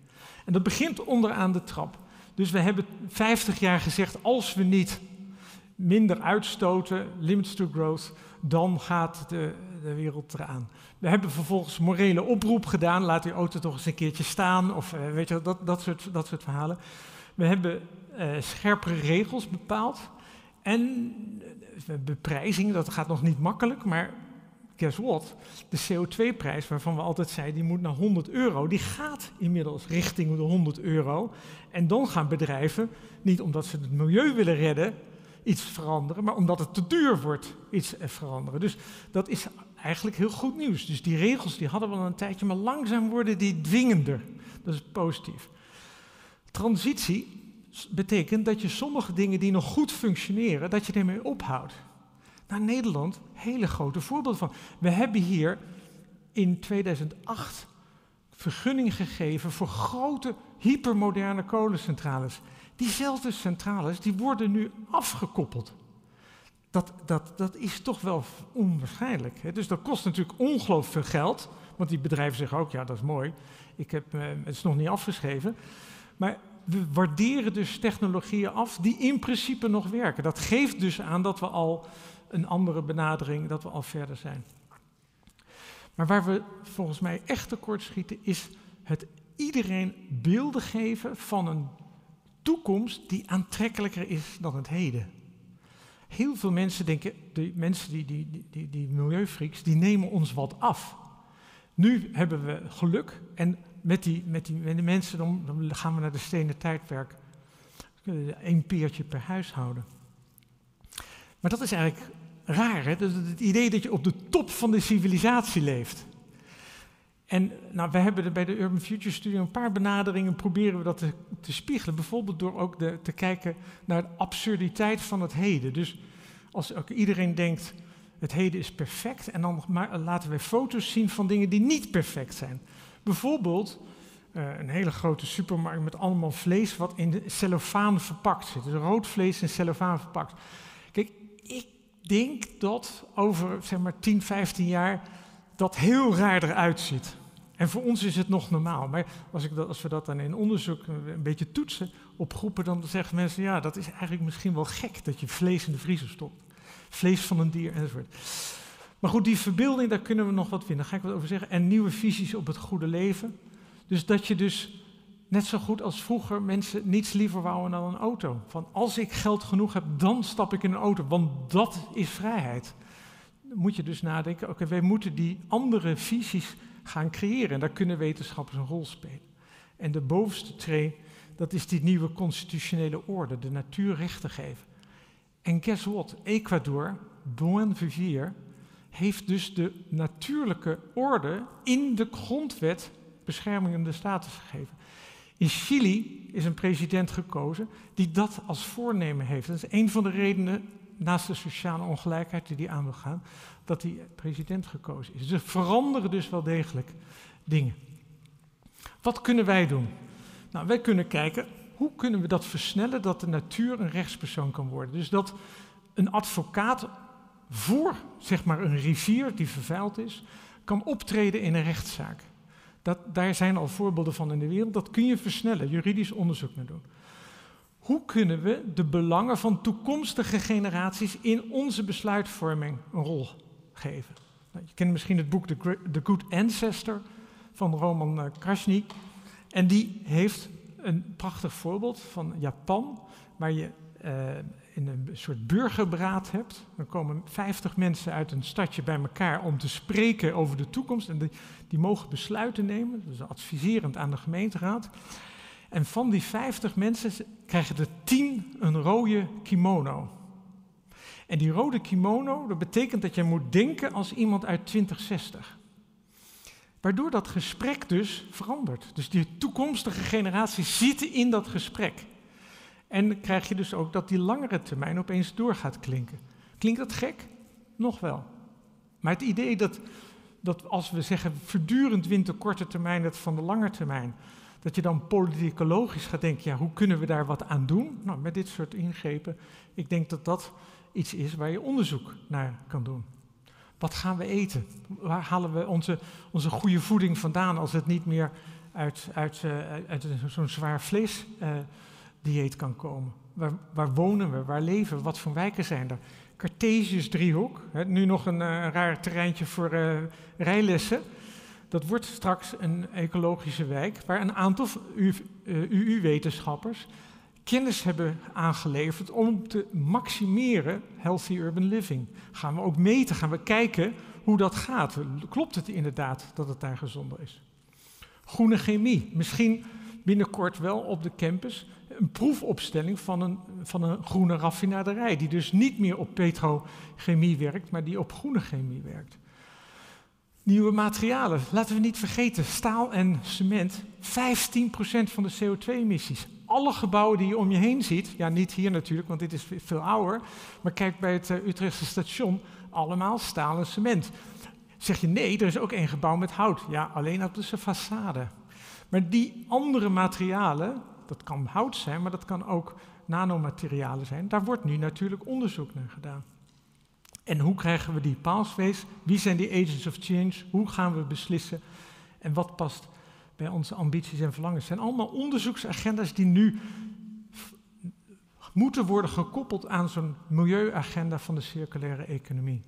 En dat begint onderaan de trap. Dus we hebben 50 jaar gezegd, als we niet minder uitstoten, limits to growth, dan gaat de, de wereld eraan. We hebben vervolgens morele oproep gedaan, laat die auto toch eens een keertje staan, of eh, weet je, dat, dat, soort, dat soort verhalen. We hebben scherpere regels bepaald. En uh, beprijzing, dat gaat nog niet makkelijk, maar guess what? De CO2-prijs, waarvan we altijd zeiden, die moet naar 100 euro, die gaat inmiddels richting de 100 euro. En dan gaan bedrijven, niet omdat ze het milieu willen redden, iets veranderen, maar omdat het te duur wordt, iets veranderen. Dus dat is eigenlijk heel goed nieuws. Dus die regels die hadden we al een tijdje, maar langzaam worden die dwingender. Dat is positief. Transitie betekent dat je sommige dingen die nog goed functioneren, dat je ermee ophoudt. Nou, Nederland, hele grote voorbeeld van. We hebben hier in 2008 vergunning gegeven voor grote hypermoderne kolencentrales. Diezelfde centrales die worden nu afgekoppeld. Dat, dat, dat is toch wel onwaarschijnlijk. Hè? Dus dat kost natuurlijk ongelooflijk veel geld. Want die bedrijven zeggen ook, ja dat is mooi, ik heb, uh, het is nog niet afgeschreven. Maar we waarderen dus technologieën af die in principe nog werken. Dat geeft dus aan dat we al een andere benadering, dat we al verder zijn. Maar waar we volgens mij echt tekort schieten, is het iedereen beelden geven van een toekomst die aantrekkelijker is dan het heden. Heel veel mensen denken, de mensen die, die, die, die, die milieufreaks, die nemen ons wat af. Nu hebben we geluk en met die, met die, met die mensen, dan, dan, gaan we naar de stenen tijdperk. Eén peertje per huishouden. Maar dat is eigenlijk raar, hè? Het idee dat je op de top van de civilisatie leeft. En nou, we hebben er bij de Urban Future Studio een paar benaderingen, proberen we dat te, te spiegelen. Bijvoorbeeld door ook de, te kijken naar de absurditeit van het heden. Dus als ook iedereen denkt, het heden is perfect, en dan laten we foto's zien van dingen die niet perfect zijn. Bijvoorbeeld uh, een hele grote supermarkt met allemaal vlees wat in de cellofaan verpakt zit. Dus rood vlees in cellofaan verpakt. Kijk, ik denk dat over zeg maar 10, 15 jaar dat heel raar eruit ziet. En voor ons is het nog normaal. Maar als, ik dat, als we dat dan in onderzoek een beetje toetsen op groepen, dan zeggen mensen, ja, dat is eigenlijk misschien wel gek dat je vlees in de vriezer stopt. Vlees van een dier enzovoort. Maar goed, die verbeelding, daar kunnen we nog wat vinden. Daar ga ik wat over zeggen. En nieuwe visies op het goede leven. Dus dat je dus net zo goed als vroeger mensen niets liever wouden dan een auto. Van als ik geld genoeg heb, dan stap ik in een auto. Want dat is vrijheid. Dan moet je dus nadenken, oké, wij moeten die andere visies gaan creëren. En daar kunnen wetenschappers een rol spelen. En de bovenste tree, dat is die nieuwe constitutionele orde, de natuurrechten geven. En guess what? Ecuador, Buen Vivier, heeft dus de natuurlijke orde in de grondwet beschermingende status gegeven. In Chili is een president gekozen die dat als voornemen heeft. Dat is een van de redenen, naast de sociale ongelijkheid die die aan wil gaan, dat die president gekozen is. Ze veranderen dus wel degelijk dingen. Wat kunnen wij doen? Nou, wij kunnen kijken, hoe kunnen we dat versnellen dat de natuur een rechtspersoon kan worden? Dus dat een advocaat voor zeg maar, een rivier die vervuild is, kan optreden in een rechtszaak. Dat, daar zijn al voorbeelden van in de wereld. Dat kun je versnellen, juridisch onderzoek naar doen. Hoe kunnen we de belangen van toekomstige generaties in onze besluitvorming een rol geven? Nou, je kent misschien het boek The Good Ancestor van Roman eh, Krasny. En die heeft een prachtig voorbeeld van Japan, waar je uh, in een soort burgerberaad hebt. Dan komen 50 mensen uit een stadje bij elkaar om te spreken over de toekomst. En die, die mogen besluiten nemen, dus adviserend aan de gemeenteraad. En van die 50 mensen krijgen er 10 een rode kimono. En die rode kimono, dat betekent dat je moet denken als iemand uit 2060. Waardoor dat gesprek dus verandert. Dus die toekomstige generatie zitten in dat gesprek. En krijg je dus ook dat die langere termijn opeens door gaat klinken. Klinkt dat gek? Nog wel. Maar het idee dat, dat als we zeggen voortdurend wint de korte termijn het van de lange termijn, dat je dan politicologisch gaat denken, ja, hoe kunnen we daar wat aan doen? Nou, met dit soort ingrepen, ik denk dat dat iets is waar je onderzoek naar kan doen. Wat gaan we eten? Waar halen we onze, onze goede voeding vandaan als het niet meer uit, uit, uh, uit zo'n zwaar vleesdieet uh, kan komen? Waar, waar, wonen we? Waar leven we? Wat voor wijken zijn er? Cartesius driehoek, hè, nu nog een uh, raar terreintje voor rijlessen. Dat wordt straks een ecologische wijk waar een aantal UU-wetenschappers kennis hebben aangeleverd om te maximeren healthy urban living. Gaan we ook meten, gaan we kijken hoe dat gaat. Klopt het inderdaad dat het daar gezonder is? Groene chemie, misschien binnenkort wel op de campus een proefopstelling van een, van een groene raffinaderij, die dus niet meer op petrochemie werkt, maar die op groene chemie werkt. Nieuwe materialen, laten we niet vergeten, staal en cement, 15% van de CO2-emissies alle gebouwen die je om je heen ziet, ja niet hier natuurlijk, want dit is veel ouder, maar kijk bij het uh, Utrechtse station, allemaal staal en cement. Zeg je nee, er is ook één gebouw met hout. Ja, alleen op de façade. Maar die andere materialen, dat kan hout zijn, maar dat kan ook nanomaterialen zijn, daar wordt nu natuurlijk onderzoek naar gedaan. En hoe krijgen we die pathways? Wie zijn die agents of change? Hoe gaan we beslissen? En wat past bij onze ambities en verlangens. Het zijn allemaal onderzoeksagenda's die nu moeten worden gekoppeld aan zo'n milieuagenda van de circulaire economie.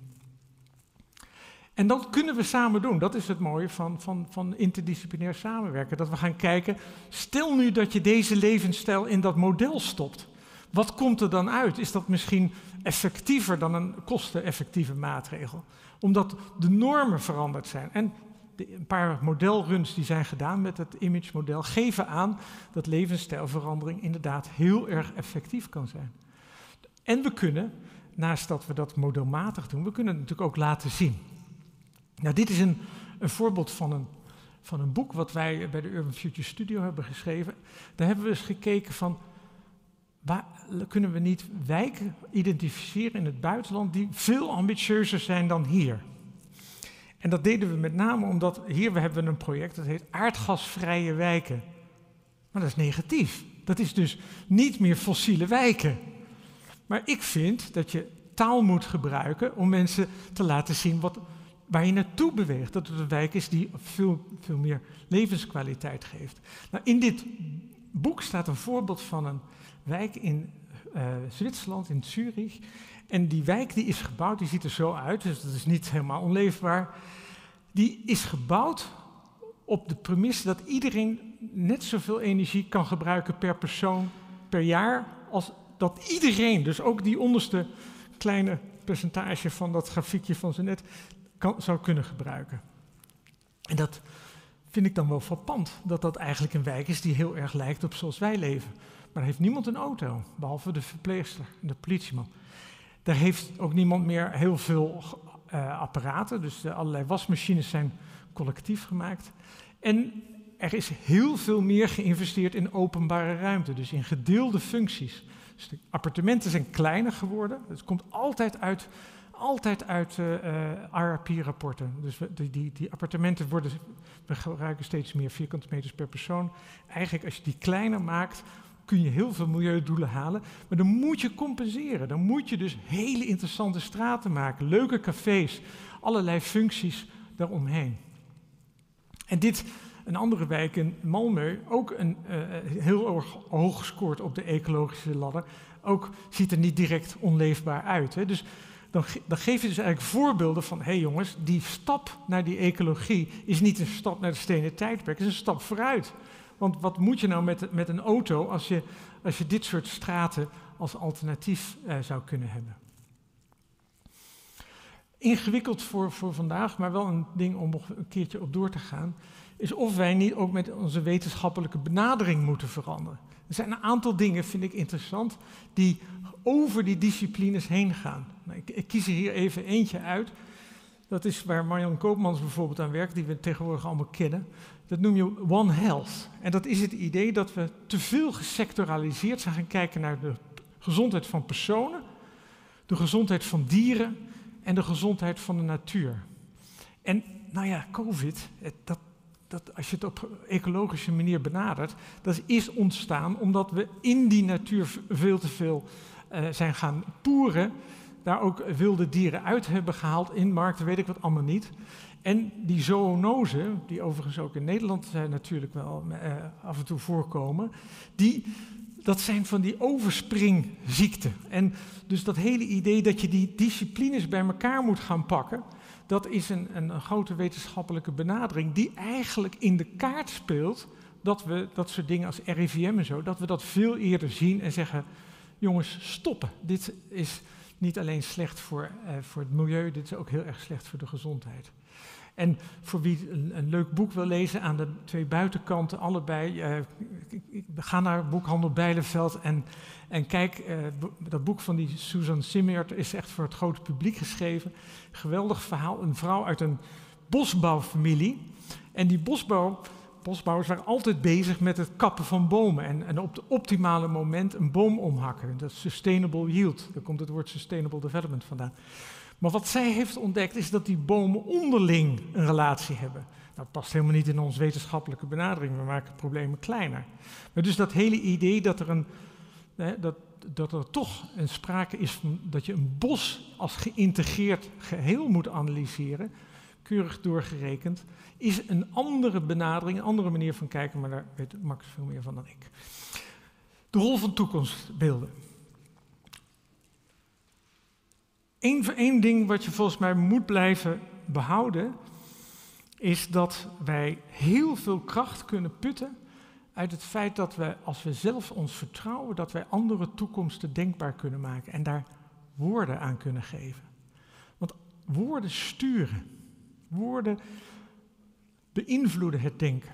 En dat kunnen we samen doen. Dat is het mooie van, van, van interdisciplinair samenwerken. Dat we gaan kijken, stel nu dat je deze levensstijl in dat model stopt. Wat komt er dan uit? Is dat misschien effectiever dan een kosteneffectieve maatregel? Omdat de normen veranderd zijn. En een paar modelruns die zijn gedaan met het image-model geven aan dat levensstijlverandering inderdaad heel erg effectief kan zijn. En we kunnen, naast dat we dat modelmatig doen, we kunnen het natuurlijk ook laten zien. Nou, dit is een, een voorbeeld van een, van een boek wat wij bij de Urban Future Studio hebben geschreven. Daar hebben we eens gekeken van, waar kunnen we niet wijken identificeren in het buitenland die veel ambitieuzer zijn dan hier? En dat deden we met name omdat hier we hebben een project dat heet aardgasvrije wijken. Maar dat is negatief. Dat is dus niet meer fossiele wijken. Maar ik vind dat je taal moet gebruiken om mensen te laten zien wat, waar je naartoe beweegt. Dat het een wijk is die veel, veel meer levenskwaliteit geeft. Nou, in dit boek staat een voorbeeld van een wijk in uh, Zwitserland, in Zurich. En die wijk die is gebouwd, die ziet er zo uit, dus dat is niet helemaal onleefbaar. Die is gebouwd op de premisse dat iedereen net zoveel energie kan gebruiken per persoon per jaar, als dat iedereen, dus ook die onderste kleine percentage van dat grafiekje van ze net, kan, zou kunnen gebruiken. En dat vind ik dan wel frappant, dat dat eigenlijk een wijk is die heel erg lijkt op zoals wij leven. Maar heeft niemand een auto, behalve de verpleegster en de politieman. Daar heeft ook niemand meer heel veel uh, apparaten, dus allerlei wasmachines zijn collectief gemaakt. En er is heel veel meer geïnvesteerd in openbare ruimte, dus in gedeelde functies. Dus de appartementen zijn kleiner geworden. Het komt altijd uit, altijd uit eh, eh, RP-rapporten. Dus die, die, die, appartementen worden, we gebruiken steeds meer vierkante meters per persoon. Eigenlijk als je die kleiner maakt, kun je heel veel milieudoelen halen. Maar dan moet je compenseren. Dan moet je dus hele interessante straten maken, leuke cafés, allerlei functies daaromheen. En dit, een andere wijk in Malmö, ook een, uh, heel erg hoog gescoord op de ecologische ladder, ook ziet er niet direct onleefbaar uit. Hè. Dus dan, dan geef je dus eigenlijk voorbeelden van, hé hey jongens, die stap naar die ecologie is niet een stap naar de stenen tijdperk, het is een stap vooruit. Want wat moet je nou met, met een auto als je, als je dit soort straten als alternatief eh, zou kunnen hebben? Ingewikkeld voor, voor vandaag, maar wel een ding om nog een keertje op door te gaan, is of wij niet ook met onze wetenschappelijke benadering moeten veranderen. Er zijn een aantal dingen, vind ik interessant, die over die disciplines heen gaan. Nou, ik, ik, kies er hier even eentje uit. Dat is waar Marjan Koopmans bijvoorbeeld aan werkt, die we tegenwoordig allemaal kennen. Dat noem je One Health. En dat is het idee dat we te veel gesectoraliseerd zijn gaan kijken naar de gezondheid van personen, de gezondheid van dieren en de gezondheid van de natuur. En nou ja, COVID, dat, dat, als je het op ecologische manier benadert, dat is ontstaan omdat we in die natuur veel te veel uh, zijn gaan poeren, daar ook wilde dieren uit hebben gehaald in markten, weet ik wat allemaal niet. En die zoonose, die overigens ook in Nederland uh, natuurlijk wel uh, af en toe voorkomen, die, dat zijn van die overspringziekten. En dus dat hele idee dat je die disciplines bij elkaar moet gaan pakken, dat is een, een, grote wetenschappelijke benadering die eigenlijk in de kaart speelt dat we dat soort dingen als RIVM en zo, dat we dat veel eerder zien en zeggen, jongens, stoppen. Dit is niet alleen slecht voor, uh, voor het milieu, dit is ook heel erg slecht voor de gezondheid. En voor wie een, een, leuk boek wil lezen, aan de twee buitenkanten, allebei, uh, ga naar boekhandel Bijlenveld en, en kijk, uh, dat boek van die Susan Simmeert is echt voor het grote publiek geschreven. Geweldig verhaal, een vrouw uit een bosbouwfamilie. En die bosbouw, bosbouwers waren altijd bezig met het kappen van bomen en, en op het optimale moment een boom omhakken. Dat is sustainable yield, daar komt het woord sustainable development vandaan. Maar wat zij heeft ontdekt is dat die bomen onderling een relatie hebben. Dat past helemaal niet in onze wetenschappelijke benadering, we maken problemen kleiner. Maar dus dat hele idee dat er, een, dat, dat er toch een sprake is dat je een bos als geïntegreerd geheel moet analyseren, keurig doorgerekend, is een andere benadering, een andere manier van kijken, maar daar weet Max veel meer van dan ik. De rol van toekomstbeelden. Eén ding wat je volgens mij moet blijven behouden, is dat wij heel veel kracht kunnen putten uit het feit dat we, als we zelf ons vertrouwen, dat wij andere toekomsten denkbaar kunnen maken en daar woorden aan kunnen geven. Want woorden sturen, woorden beïnvloeden het denken.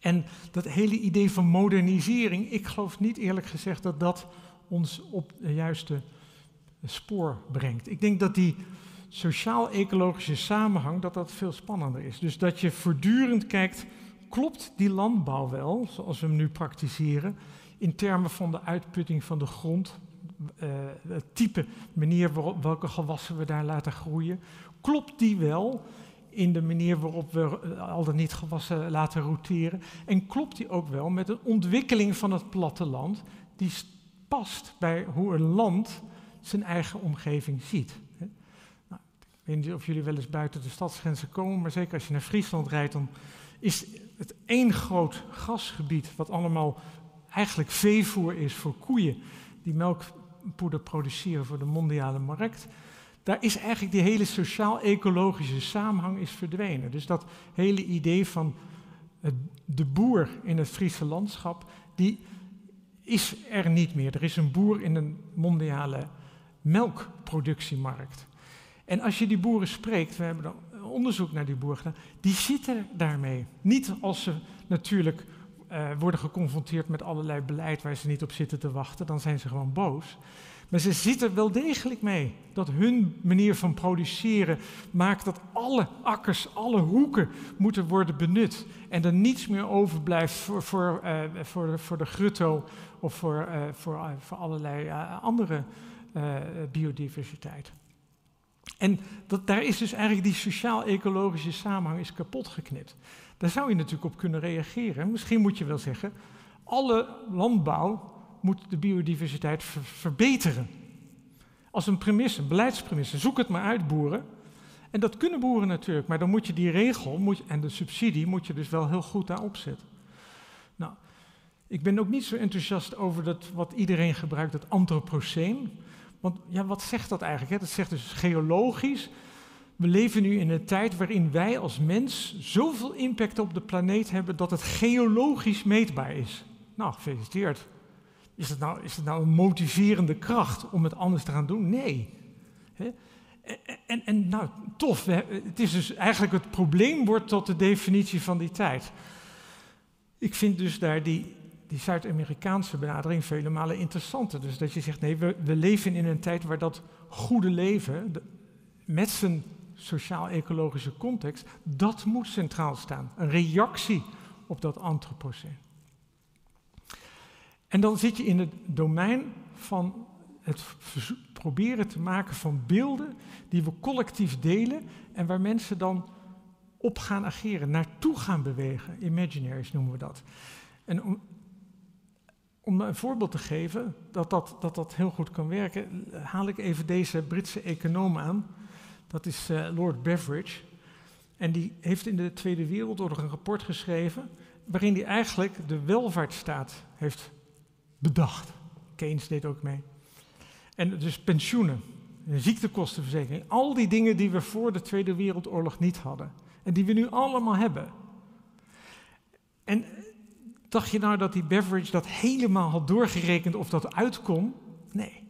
En dat hele idee van modernisering, ik geloof niet eerlijk gezegd dat dat ons op de juiste spoor brengt. Ik denk dat die sociaal-ecologische samenhang dat dat veel spannender is. Dus dat je voortdurend kijkt, klopt die landbouw wel, zoals we hem nu praktiseren, in termen van de uitputting van de grond, uh, het type manier waarop welke gewassen we daar laten groeien, klopt die wel in de manier waarop we eh, al dan niet gewassen laten roteren? En klopt die ook wel met een ontwikkeling van het platteland die past bij hoe een land zijn eigen omgeving ziet. Nou, ik weet niet of jullie wel eens buiten de stadsgrenzen komen, maar zeker als je naar Friesland rijdt, dan is het één groot grasgebied wat allemaal eigenlijk veevoer is voor koeien die melkpoeder produceren voor de mondiale markt. Daar is eigenlijk die hele sociaal-ecologische samenhang is verdwenen. Dus dat hele idee van de boer in het Friese landschap, die is er niet meer. Er is een boer in een mondiale melkproductiemarkt. En als je die boeren spreekt, we hebben onderzoek naar die boeren gedaan, die zitten daarmee. Niet als ze natuurlijk uh, worden geconfronteerd met allerlei beleid waar ze niet op zitten te wachten, dan zijn ze gewoon boos. Maar ze zitten wel degelijk mee. Dat hun manier van produceren maakt dat alle akkers, alle hoeken moeten worden benut. En er niets meer overblijft voor, voor, uh, voor, de, voor de grutto of voor, uh, voor, voor allerlei andere biodiversiteit. En dat, daar is dus eigenlijk die sociaal-ecologische samenhang is kapot geknipt. Daar zou je natuurlijk op kunnen reageren. Misschien moet je wel zeggen, alle landbouw moet de biodiversiteit verbeteren. Als een premisse, een beleidspremisse. Zoek het maar uit, boeren. En dat kunnen boeren natuurlijk, maar dan moet je die regel moet en de subsidie moet je dus wel heel goed daarop zetten. Nou, ik ben ook niet zo enthousiast over dat wat iedereen gebruikt, het antropoceen. Want ja, wat zegt dat eigenlijk? Hè? Dat zegt dus geologisch. We leven nu in een tijd waarin wij als mens zoveel impact op de planeet hebben dat het geologisch meetbaar is. Nou, gefeliciteerd. Is het nou, is het nou een motiverende kracht om het anders te gaan doen? Nee. En, en, nou, tof. Het is dus eigenlijk het probleem wordt tot de definitie van die tijd. Ik vind dus daar die, die Zuid-Amerikaanse benadering vele malen interessanter. Dus dat je zegt, nee, we, we leven in een tijd waar dat goede leven, met zijn sociaal-ecologische context, dat moet centraal staan. Een reactie op dat antropoceen. En dan zit je in het domein van het proberen te maken van beelden die we collectief delen en waar mensen dan op gaan ageren, naartoe gaan bewegen. Imaginaries noemen we dat. En om, om een voorbeeld te geven dat dat, dat dat heel goed kan werken, haal ik even deze Britse econoom aan. Dat is uh, Lord Beveridge. En die heeft in de Tweede Wereldoorlog een rapport geschreven waarin hij eigenlijk de welvaartsstaat heeft bedacht. Keynes deed ook mee. En dus pensioenen, ziektekostenverzekering, al die dingen die we voor de Tweede Wereldoorlog niet hadden. En die we nu allemaal hebben. En dacht je nou dat die Beveridge dat helemaal had doorgerekend of dat uitkom? Nee.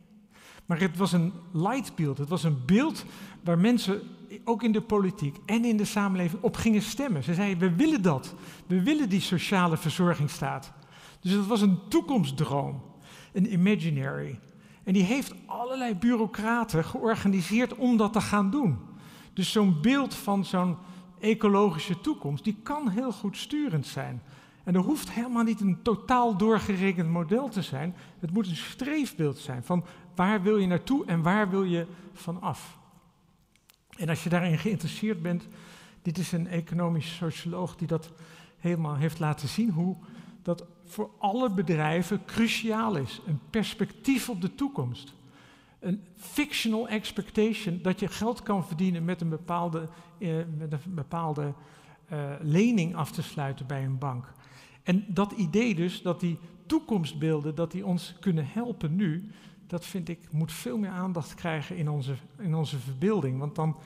Maar het was een lightbeeld. Het was een beeld waar mensen, ook in de politiek en in de samenleving, op gingen stemmen. Ze zeiden, we willen dat. We willen die sociale verzorgingsstaat. Dus het was een toekomstdroom, een imaginary. En die heeft allerlei bureaucraten georganiseerd om dat te gaan doen. Dus zo'n beeld van zo'n ecologische toekomst, die kan heel goed sturend zijn. En er hoeft helemaal niet een totaal doorgerekend model te zijn. Het moet een streefbeeld zijn van waar wil je naartoe en waar wil je vanaf. En als je daarin geïnteresseerd bent, dit is een economisch socioloog die dat helemaal heeft laten zien, hoe dat voor alle bedrijven cruciaal is. Een perspectief op de toekomst. Een fictional expectation dat je geld kan verdienen met een bepaalde, eh, met een bepaalde eh, lening af te sluiten bij een bank. En dat idee dus, dat die toekomstbeelden, dat die ons kunnen helpen nu, dat vind ik moet veel meer aandacht krijgen in onze, in onze verbeelding. Want dan,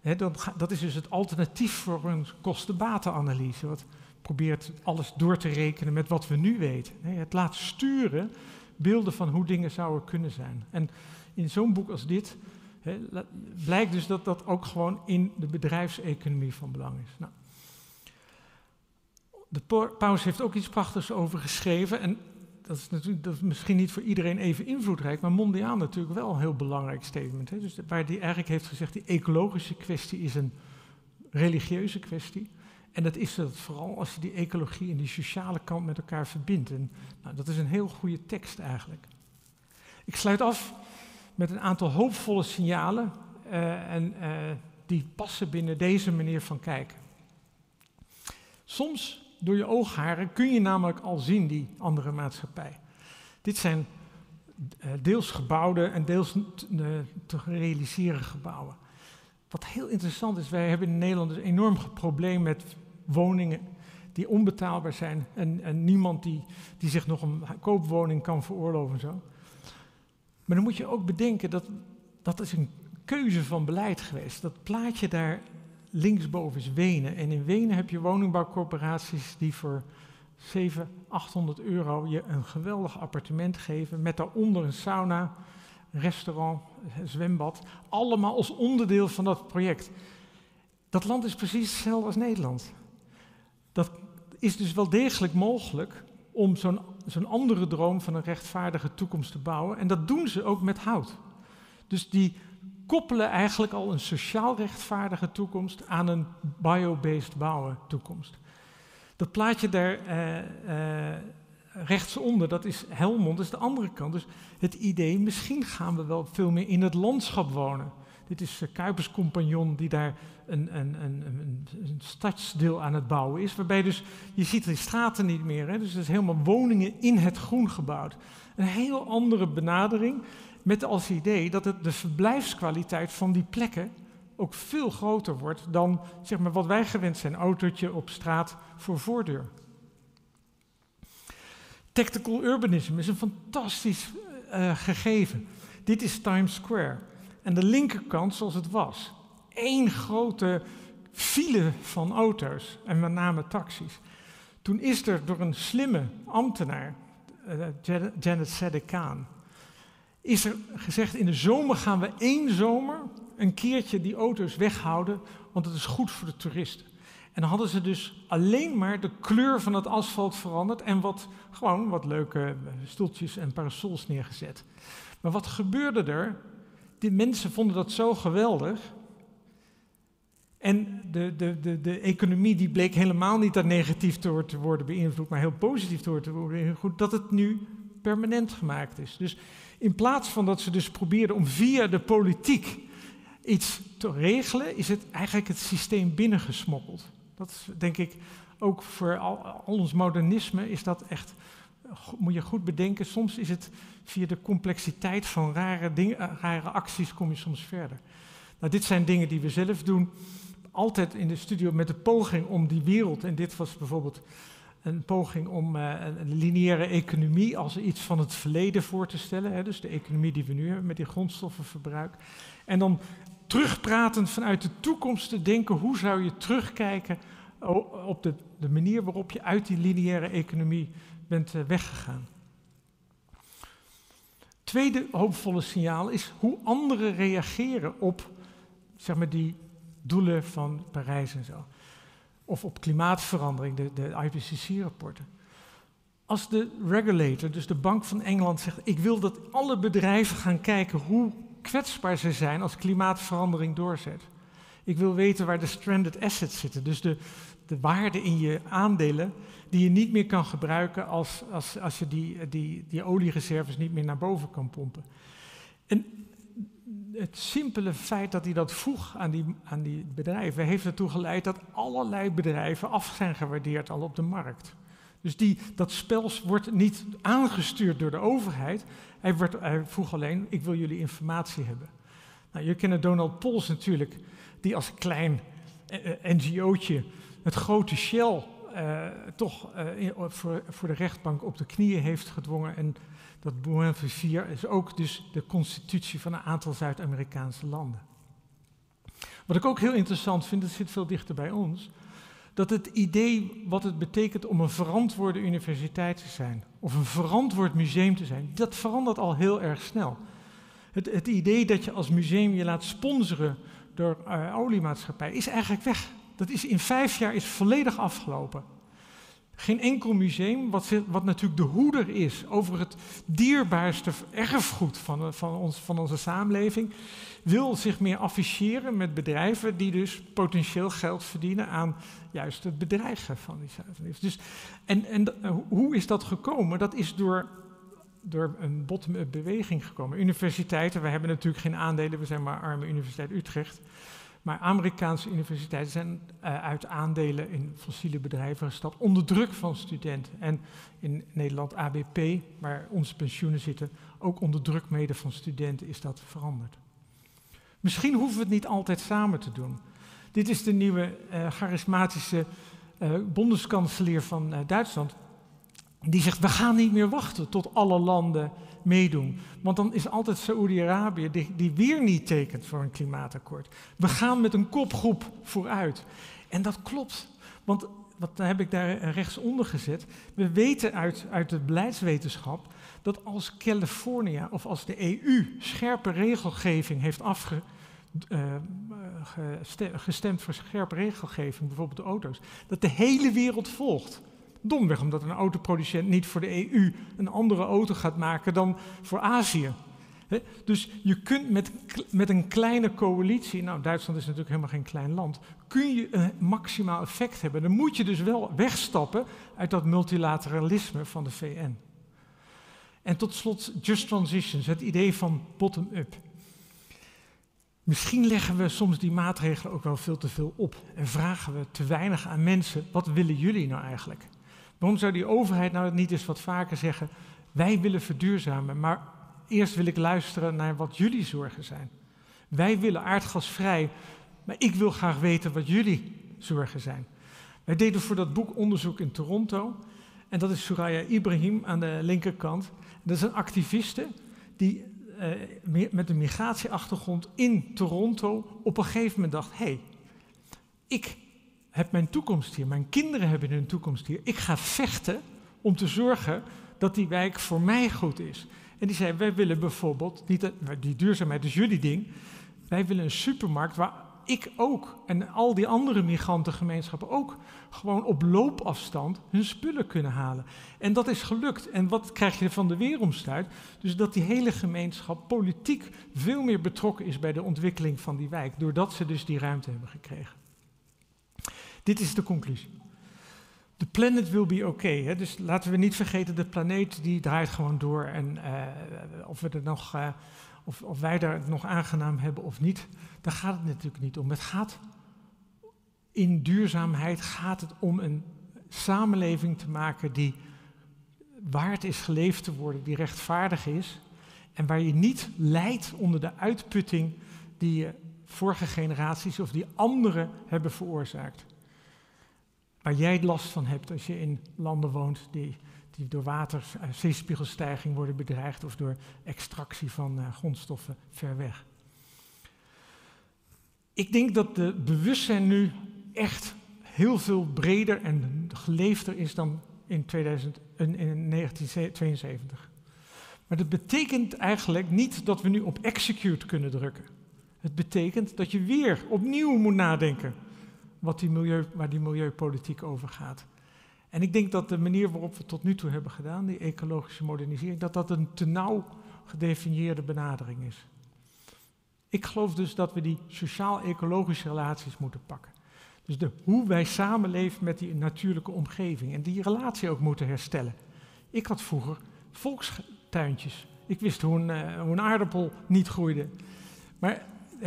hè, dat is dus het alternatief voor een kostenbatenanalyse. Wat probeert alles door te rekenen met wat we nu weten. Het laat sturen beelden van hoe dingen zouden kunnen zijn. En in zo'n boek als dit blijkt dus dat dat ook gewoon in de bedrijfseconomie van belang is. Nou, de paus heeft ook iets prachtigs over geschreven. En dat is, natuurlijk, dat is misschien niet voor iedereen even invloedrijk, maar mondiaal natuurlijk wel een heel belangrijk statement. Hè? Dus waar hij eigenlijk heeft gezegd, die ecologische kwestie is een religieuze kwestie. En dat is het vooral als je die ecologie en die sociale kant met elkaar verbindt. En nou, dat is een heel goede tekst eigenlijk. Ik sluit af met een aantal hoopvolle signalen uh, en uh, die passen binnen deze manier van kijken. Soms door je oogharen kun je namelijk al zien die andere maatschappij. Dit zijn uh, deels gebouwde en deels te realiseren gebouwen. Wat heel interessant is, wij hebben in Nederland een enorm probleem met woningen die onbetaalbaar zijn en, en niemand die, die zich nog een koopwoning kan veroorloven. Zo. Maar dan moet je ook bedenken dat dat is een keuze van beleid geweest. Dat plaatje daar linksboven is Wenen. En in Wenen heb je woningbouwcorporaties die voor 700, 800 euro je een geweldig appartement geven met daaronder een sauna, restaurant, zwembad. Allemaal als onderdeel van dat project. Dat land is precies hetzelfde als Nederland. Dat is dus wel degelijk mogelijk, om zo'n zo'n andere droom van een rechtvaardige toekomst te bouwen. En dat doen ze ook met hout. Dus die koppelen eigenlijk al een sociaal rechtvaardige toekomst aan een bio-based bouwen toekomst. Dat plaatje daar uh, uh, rechtsonder, dat is Helmond, dat is de andere kant. Dus het idee, misschien gaan we wel veel meer in het landschap wonen. Dit is uh, Kuipers compagnon die daar een, een, een, een, stadsdeel aan het bouwen is. Waarbij dus, je ziet die straten niet meer. Hè? Dus het is helemaal woningen in het groen gebouwd. Een heel andere benadering met als idee dat het de verblijfskwaliteit van die plekken ook veel groter wordt dan zeg maar, wat wij gewend zijn. Autootje op straat voor voordeur. Tactical urbanism is een fantastisch uh, gegeven. Dit is Times Square. En de linkerkant zoals het was. Eén grote file van auto's en met name taxis. Toen is er door een slimme ambtenaar, uh, Janet Sedekaan, is er gezegd in de zomer gaan we één zomer een keertje die auto's weghouden, want het is goed voor de toeristen. En dan hadden ze dus alleen maar de kleur van het asfalt veranderd en wat, gewoon wat leuke stoeltjes en parasols neergezet. Maar wat gebeurde er? Die mensen vonden dat zo geweldig. En de, de, de, de economie die bleek helemaal niet dat negatief te worden beïnvloed, maar heel positief te worden beïnvloed, dat het nu permanent gemaakt is. Dus in plaats van dat ze dus probeerden om via de politiek iets te regelen, is het eigenlijk het systeem binnengesmokkeld. Dat is denk ik ook voor al, al ons modernisme is dat echt, moet je goed bedenken, soms is het via de complexiteit van rare, dingen, eh, rare acties kom je soms verder. Nou, dit zijn dingen die we zelf doen, altijd in de studio met de poging om die wereld, en dit was bijvoorbeeld een poging om uh, een lineaire economie als iets van het verleden voor te stellen. Hè, dus de economie die we nu hebben met die grondstoffenverbruik. En dan terugpratend vanuit de toekomst te denken, hoe zou je terugkijken op de, de manier waarop je uit die lineaire economie bent uh, weggegaan. Tweede hoopvolle signaal is hoe anderen reageren op zeg maar, die doelen van Parijs en zo of op klimaatverandering, de, de IPCC-rapporten. Als de regulator, dus de Bank van Engeland, zegt: Ik wil dat alle bedrijven gaan kijken hoe kwetsbaar ze zijn als klimaatverandering doorzet. Ik wil weten waar de stranded assets zitten, dus de, de waarde in je aandelen die je niet meer kan gebruiken als, als, als je die, die, die oliereserves niet meer naar boven kan pompen. En het simpele feit dat hij dat vroeg aan die, aan die bedrijven, heeft ertoe geleid dat allerlei bedrijven af zijn gewaardeerd al op de markt. Dus die, dat spel wordt niet aangestuurd door de overheid. Hij, werd, hij vroeg alleen, ik wil jullie informatie hebben. Nou, je kent Donald Pols natuurlijk, die als klein eh, eh NGO'tje het grote Shell eh, toch voor, voor de rechtbank op de knieën heeft gedwongen en dat 4 is ook dus de constitutie van een aantal Zuid-Amerikaanse landen. Wat ik ook heel interessant vind, dat zit veel dichter bij ons, dat het idee wat het betekent om een verantwoorde universiteit te zijn, of een verantwoord museum te zijn, dat verandert al heel erg snel. Het, het idee dat je als museum je laat sponsoren door uh, oliemaatschappij is eigenlijk weg. Dat is in vijf jaar is volledig afgelopen. Geen enkel museum, wat, wat, natuurlijk de hoeder is over het dierbaarste erfgoed van, van, ons, van onze samenleving, wil zich meer afficheren met bedrijven die dus potentieel geld verdienen aan juist het bedreigen van die samenleving. Dus, en, en hoe is dat gekomen? Dat is door, door een bottom-up beweging gekomen. Universiteiten, we hebben natuurlijk geen aandelen, we zijn maar arme Universiteit Utrecht. Maar Amerikaanse universiteiten zijn uh, uit aandelen in fossiele bedrijven gestapt onder druk van studenten. En in Nederland ABP, waar onze pensioenen zitten, ook onder druk mede van studenten is dat veranderd. Misschien hoeven we het niet altijd samen te doen. Dit is de nieuwe uh, charismatische uh, van Duitsland. Die zegt, we gaan niet meer wachten tot alle landen meedoen. Want dan is altijd Saoedi-Arabië die, die weer niet tekent voor een klimaatakkoord. We gaan met een kopgroep vooruit. En dat klopt. Want wat heb ik daar rechtsonder gezet? We weten uit, uit de beleidswetenschap dat als Californië of als de EU scherpe regelgeving heeft afge, uh, gestemd voor scherpe regelgeving, bijvoorbeeld de auto's, dat de hele wereld volgt. Domweg omdat een autoproducent niet voor de EU een andere auto gaat maken dan voor Azië. Dus je kunt met, met een kleine coalitie, nou Duitsland is natuurlijk helemaal geen klein land, kun je een maximaal effect hebben. Dan moet je dus wel wegstappen uit dat multilateralisme van de VN. En tot slot Just Transitions, het idee van bottom-up. Misschien leggen we soms die maatregelen ook wel veel te veel op en vragen we te weinig aan mensen, wat willen jullie nou eigenlijk? Waarom zou die overheid nou niet eens wat vaker zeggen, wij willen verduurzamen, maar eerst wil ik luisteren naar wat jullie zorgen zijn. Wij willen aardgasvrij, maar ik wil graag weten wat jullie zorgen zijn. Wij deden voor dat boek onderzoek in Toronto. En dat is Soraya Ibrahim aan de linkerkant. Dat is een activiste die eh, met een migratieachtergrond in Toronto op een gegeven moment dacht: hé, hey, ik heb mijn toekomst hier, mijn kinderen hebben hun toekomst hier. Ik ga vechten om te zorgen dat die wijk voor mij goed is. En die zei, wij willen bijvoorbeeld, niet die duurzaamheid is jullie ding, wij willen een supermarkt waar ik ook en al die andere migrantengemeenschappen ook gewoon op loopafstand hun spullen kunnen halen. En dat is gelukt. En wat krijg je van de weeromstuit? Dus dat die hele gemeenschap politiek veel meer betrokken is bij de ontwikkeling van die wijk, doordat ze dus die ruimte hebben gekregen. Dit is de conclusie. The planet will be okay. Dus laten we niet vergeten, de planeet die draait gewoon door. En uh, of, we er nog, uh, of, of, wij daar het nog aangenaam hebben of niet, daar gaat het natuurlijk niet om. Het gaat in duurzaamheid gaat het om een samenleving te maken die waard is geleefd te worden, die rechtvaardig is. En waar je niet lijdt onder de uitputting die je vorige generaties of die anderen hebben veroorzaakt waar jij last van hebt als je in landen woont die, die door water, uh, zeespiegelstijging worden bedreigd of door extractie van uh, grondstoffen ver weg. Ik denk dat de bewustzijn nu echt heel veel breder en geleefder is dan in, 2000, in, in 1972. Maar dat betekent eigenlijk niet dat we nu op execute kunnen drukken. Het betekent dat je weer opnieuw moet nadenken wat die milieu, waar die milieupolitiek over gaat. En ik denk dat de manier waarop we tot nu toe hebben gedaan, die ecologische modernisering, dat dat een te nauw gedefinieerde benadering is. Ik geloof dus dat we die sociaal-ecologische relaties moeten pakken. Dus de, hoe wij samenleven met die natuurlijke omgeving en die relatie ook moeten herstellen. Ik had vroeger volkstuintjes. Ik wist hoe een, uh, hoe een aardappel niet groeide. Maar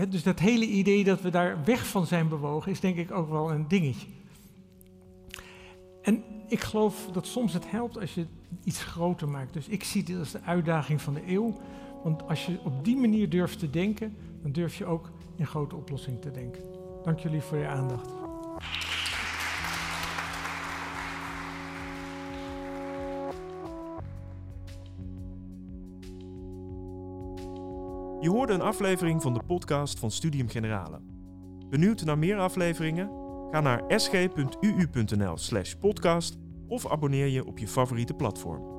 dus dat hele idee dat we daar weg van zijn bewogen, is denk ik ook wel een dingetje. En ik geloof dat soms het helpt als je iets groter maakt. Dus ik zie dit als de uitdaging van de eeuw. Want als je op die manier durft te denken, dan durf je ook in grote oplossingen te denken. Dank jullie voor je aandacht. Je hoorde een aflevering van de podcast van Studium Generale. Benieuwd naar meer afleveringen? Ga naar sg.uu.nl/podcast of abonneer je op je favoriete platform.